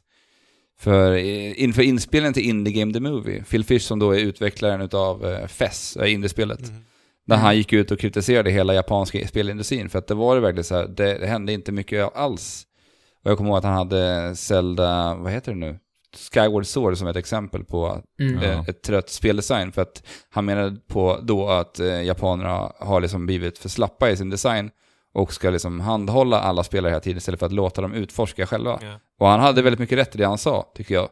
För eh, inför inspelningen till Indie Game The Movie, Phil Fish som då är utvecklaren utav eh, FES, eh, indiespelet. Mm. Mm. han gick ut och kritiserade hela japanska spelindustrin för att det var det verkligen så här, det, det hände inte mycket alls. Och jag kommer ihåg att han hade Zelda, vad heter det nu? Skyward Sword som ett exempel på Mm. Eh, ett trött speldesign. För att han menade på då att eh, japanerna har liksom blivit för slappa i sin design och ska liksom handhålla alla spelare hela tiden istället för att låta dem utforska själva. Ja. Och han hade väldigt mycket rätt i det han sa, tycker jag.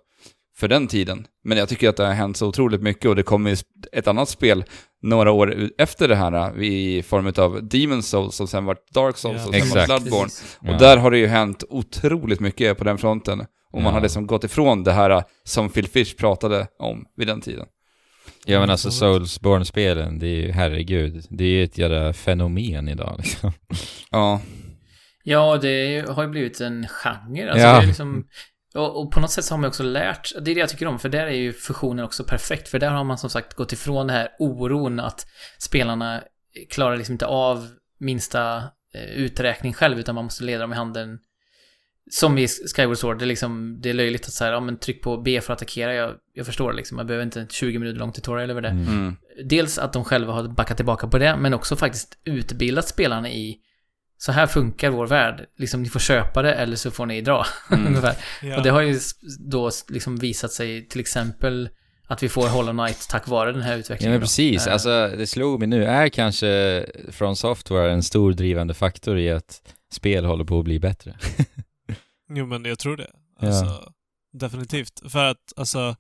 För den tiden. Men jag tycker att det har hänt så otroligt mycket och det kommer ett annat spel några år efter det här eh, i form av Demon Souls och sen vart Dark Souls Ja. och sen Exakt. vart Bloodborne. Ja. Och där har det ju hänt otroligt mycket på den fronten. Och man Ja. har liksom gått ifrån det här eh, som Phil Fish pratade om vid den tiden. Ja men alltså Soulsborne-spelen, det är ju herregud. Det är ju ett jävla fenomen idag liksom. Ja, Ja, det har ju blivit en genre. Alltså, Ja. det är liksom, och, och på något sätt så har man också lärt, det är det jag tycker om, för där är ju fusionen också perfekt. För där har man som sagt gått ifrån det här oron att spelarna klarar liksom inte av minsta eh, uträkning själv, utan man måste leda dem i handen. Som i Skyward Sword, det är liksom, det är löjligt att säga, ja men tryck på B för att attackera, jag, jag förstår det liksom, man behöver inte en 20 minuter lång tutorial över det. Mm. mm. Dels att de själva har backat tillbaka på det, men också faktiskt utbildat spelarna i så här funkar vår värld. Liksom, ni får köpa det eller så får ni dra. Mm. Ungefär. Ja. Och det har ju då liksom visat sig till exempel att vi får Hollow Knight tack vare den här Ja utvecklingen. men då. precis, Eh, alltså det slog mig nu, är kanske från Software en stor drivande faktor i att spel håller på att bli bättre? Jo, men jag tror det. Ja. Alltså, Definitivt. För att, alltså,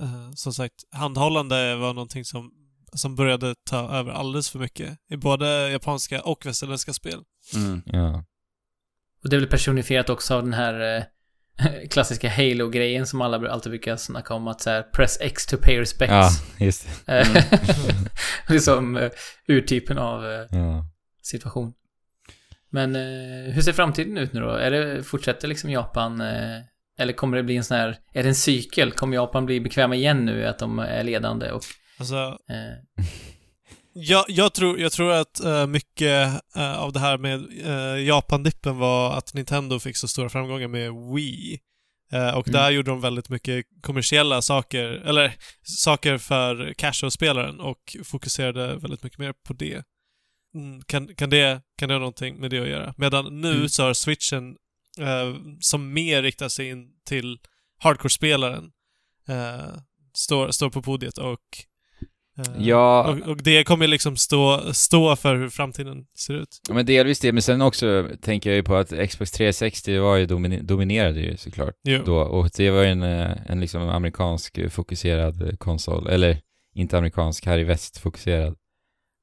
eh, som sagt, handhållande var någonting som, som började ta över alldeles för mycket i både japanska och västerländska spel. Mm. Ja. Och det väl personifierat också av den här eh, klassiska Halo-grejen som alla alltid brukar snacka om att så här, press X to pay respects. ja, just det. Eh, det är som eh, urtypen av eh, Ja. situation. Men eh, hur ser framtiden ut nu då? Är det, fortsätter liksom Japan, eh, eller kommer det bli en sån här, är det en cykel? Kommer Japan bli bekväma igen nu att de är ledande och Alltså, eh, jag, jag, tror, jag tror att eh, mycket eh, av det här med uh, Japan-dippen var att Nintendo fick så stora framgångar med Wii. Och Mm. där gjorde de väldigt mycket kommersiella saker, eller saker för casual-spelaren och fokuserade väldigt mycket mer på det. Mm, kan, kan, det kan det ha någonting med det att göra? Medan nu Mm. så har switchen, eh, som mer riktar sig in till hardcore-spelaren, eh, står, står på podiet och eh, Ja. och, och det kommer liksom stå, stå för hur framtiden ser ut. Ja, men delvis det, men sen också tänker jag ju på att Xbox 360 var ju domine- dominerade ju såklart Jo. då, och det var ju en, eh, en liksom amerikansk fokuserad konsol, eller inte amerikansk, här i väst fokuserad.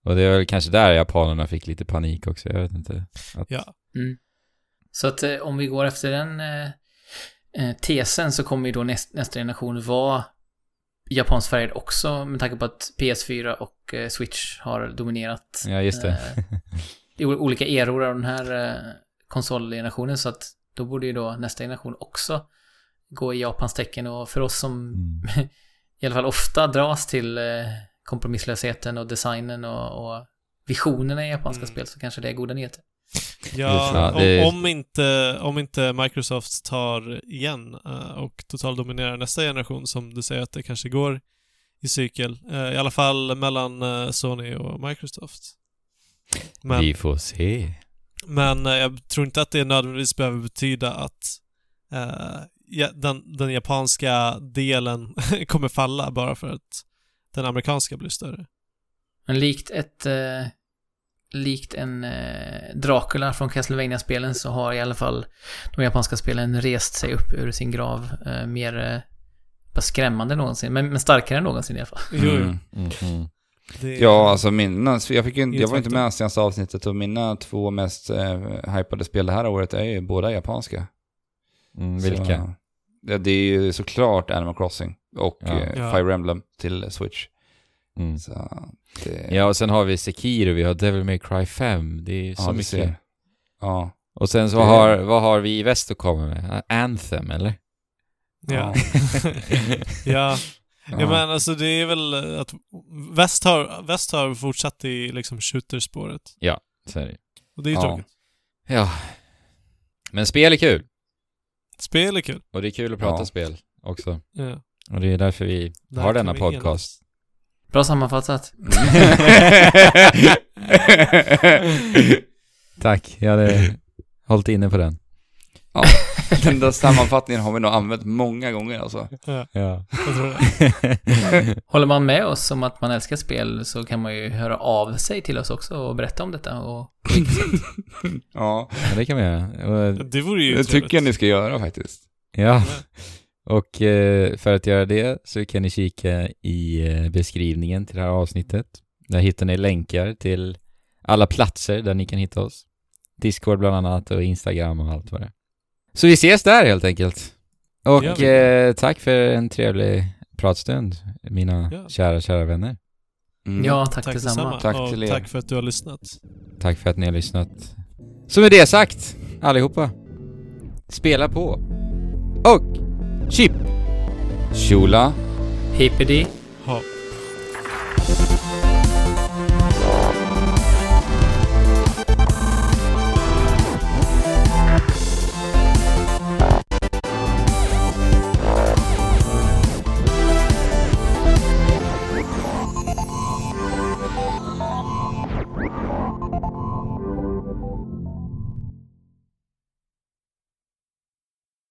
Och det var väl kanske där japanerna fick lite panik också, jag vet inte. Att, Ja. mm. Så att eh, om vi går efter den eh, eh, tesen så kommer ju då näst, nästa generation vara japanskt färgad också med tanke på att PS4 och eh, Switch har dominerat Ja, just det. eh, i olika eror av den här eh, konsolgenerationen så att då borde ju då nästa generation också gå i Japans tecken och för oss som Mm. i alla fall ofta dras till eh, kompromisslösheten och designen och, och visionerna i japanska Mm. spel så kanske det är goda nyheter. Ja, om, om, inte, om inte Microsoft tar igen eh, och totaldominerar nästa generation, som du säger att det kanske går i cykel. eh, I alla fall mellan eh, Sony och Microsoft. Men, Vi får se. men jag tror inte att det nödvändigtvis behöver betyda att ja, den, den japanska delen kommer falla bara för att den amerikanska blir större. Men likt ett eh, likt en eh, Dracula från Castlevania-spelen så har i alla fall de japanska spelen rest sig upp ur sin grav eh, mer eh, skrämmande än någonsin, men, men starkare än någonsin i alla fall. Mm. Mm, mm. Det, Ja, alltså mina, jag, fick ju, jag var inte med senaste avsnittet och mina två mest eh, hypade spel det här året är ju båda japanska. Mm, Så, vilka? det, det är ju såklart Animal Crossing och Ja. eh, Ja. Fire Emblem till Switch. Mm. Så det, Ja, och sen har vi Sekiro, vi har Devil May Cry 5, det är ju så ja, mycket. ser. Ja. Och sen så Det- har, vad har vi i väst att komma med? Anthem, eller? Ja. ja. Ja men alltså det är väl att väst har, väst har fortsatt i liksom shooterspåret. Så är det. Och det är ju Ja. tråkigt. Ja. Men spel är kul. Spel är kul. Och det är kul att prata Ja. spel också. Ja. Och det är därför vi Där har denna vi podcast. Bra sammanfattat. Tack, jag hade hållit inne på den. ja, den där sammanfattningen har vi nog använt många gånger alltså. Ja, Ja. jag tror det. Håller man med oss om att man älskar spel så kan man ju höra av sig till oss också och berätta om detta och Ja, ja, det kan vi göra. Och, Det vore ju det trevligt. tycker jag ni ska göra faktiskt. ja. Och eh, för att göra det så kan ni kika i eh, beskrivningen till det här avsnittet. Där hittar ni länkar till alla platser där ni kan hitta oss. Discord bland annat och Instagram och allt vad det är. Så vi ses där helt enkelt. Och eh, tack för en trevlig pratstund, mina Ja. kära, kära vänner. Mm. Ja, tack, Tack detsamma. detsamma. Tack och till er. tack för att du har lyssnat. Tack för att ni har lyssnat. Så med det sagt, allihopa. Spela på. Och chip. Shula. Hippity. Ha.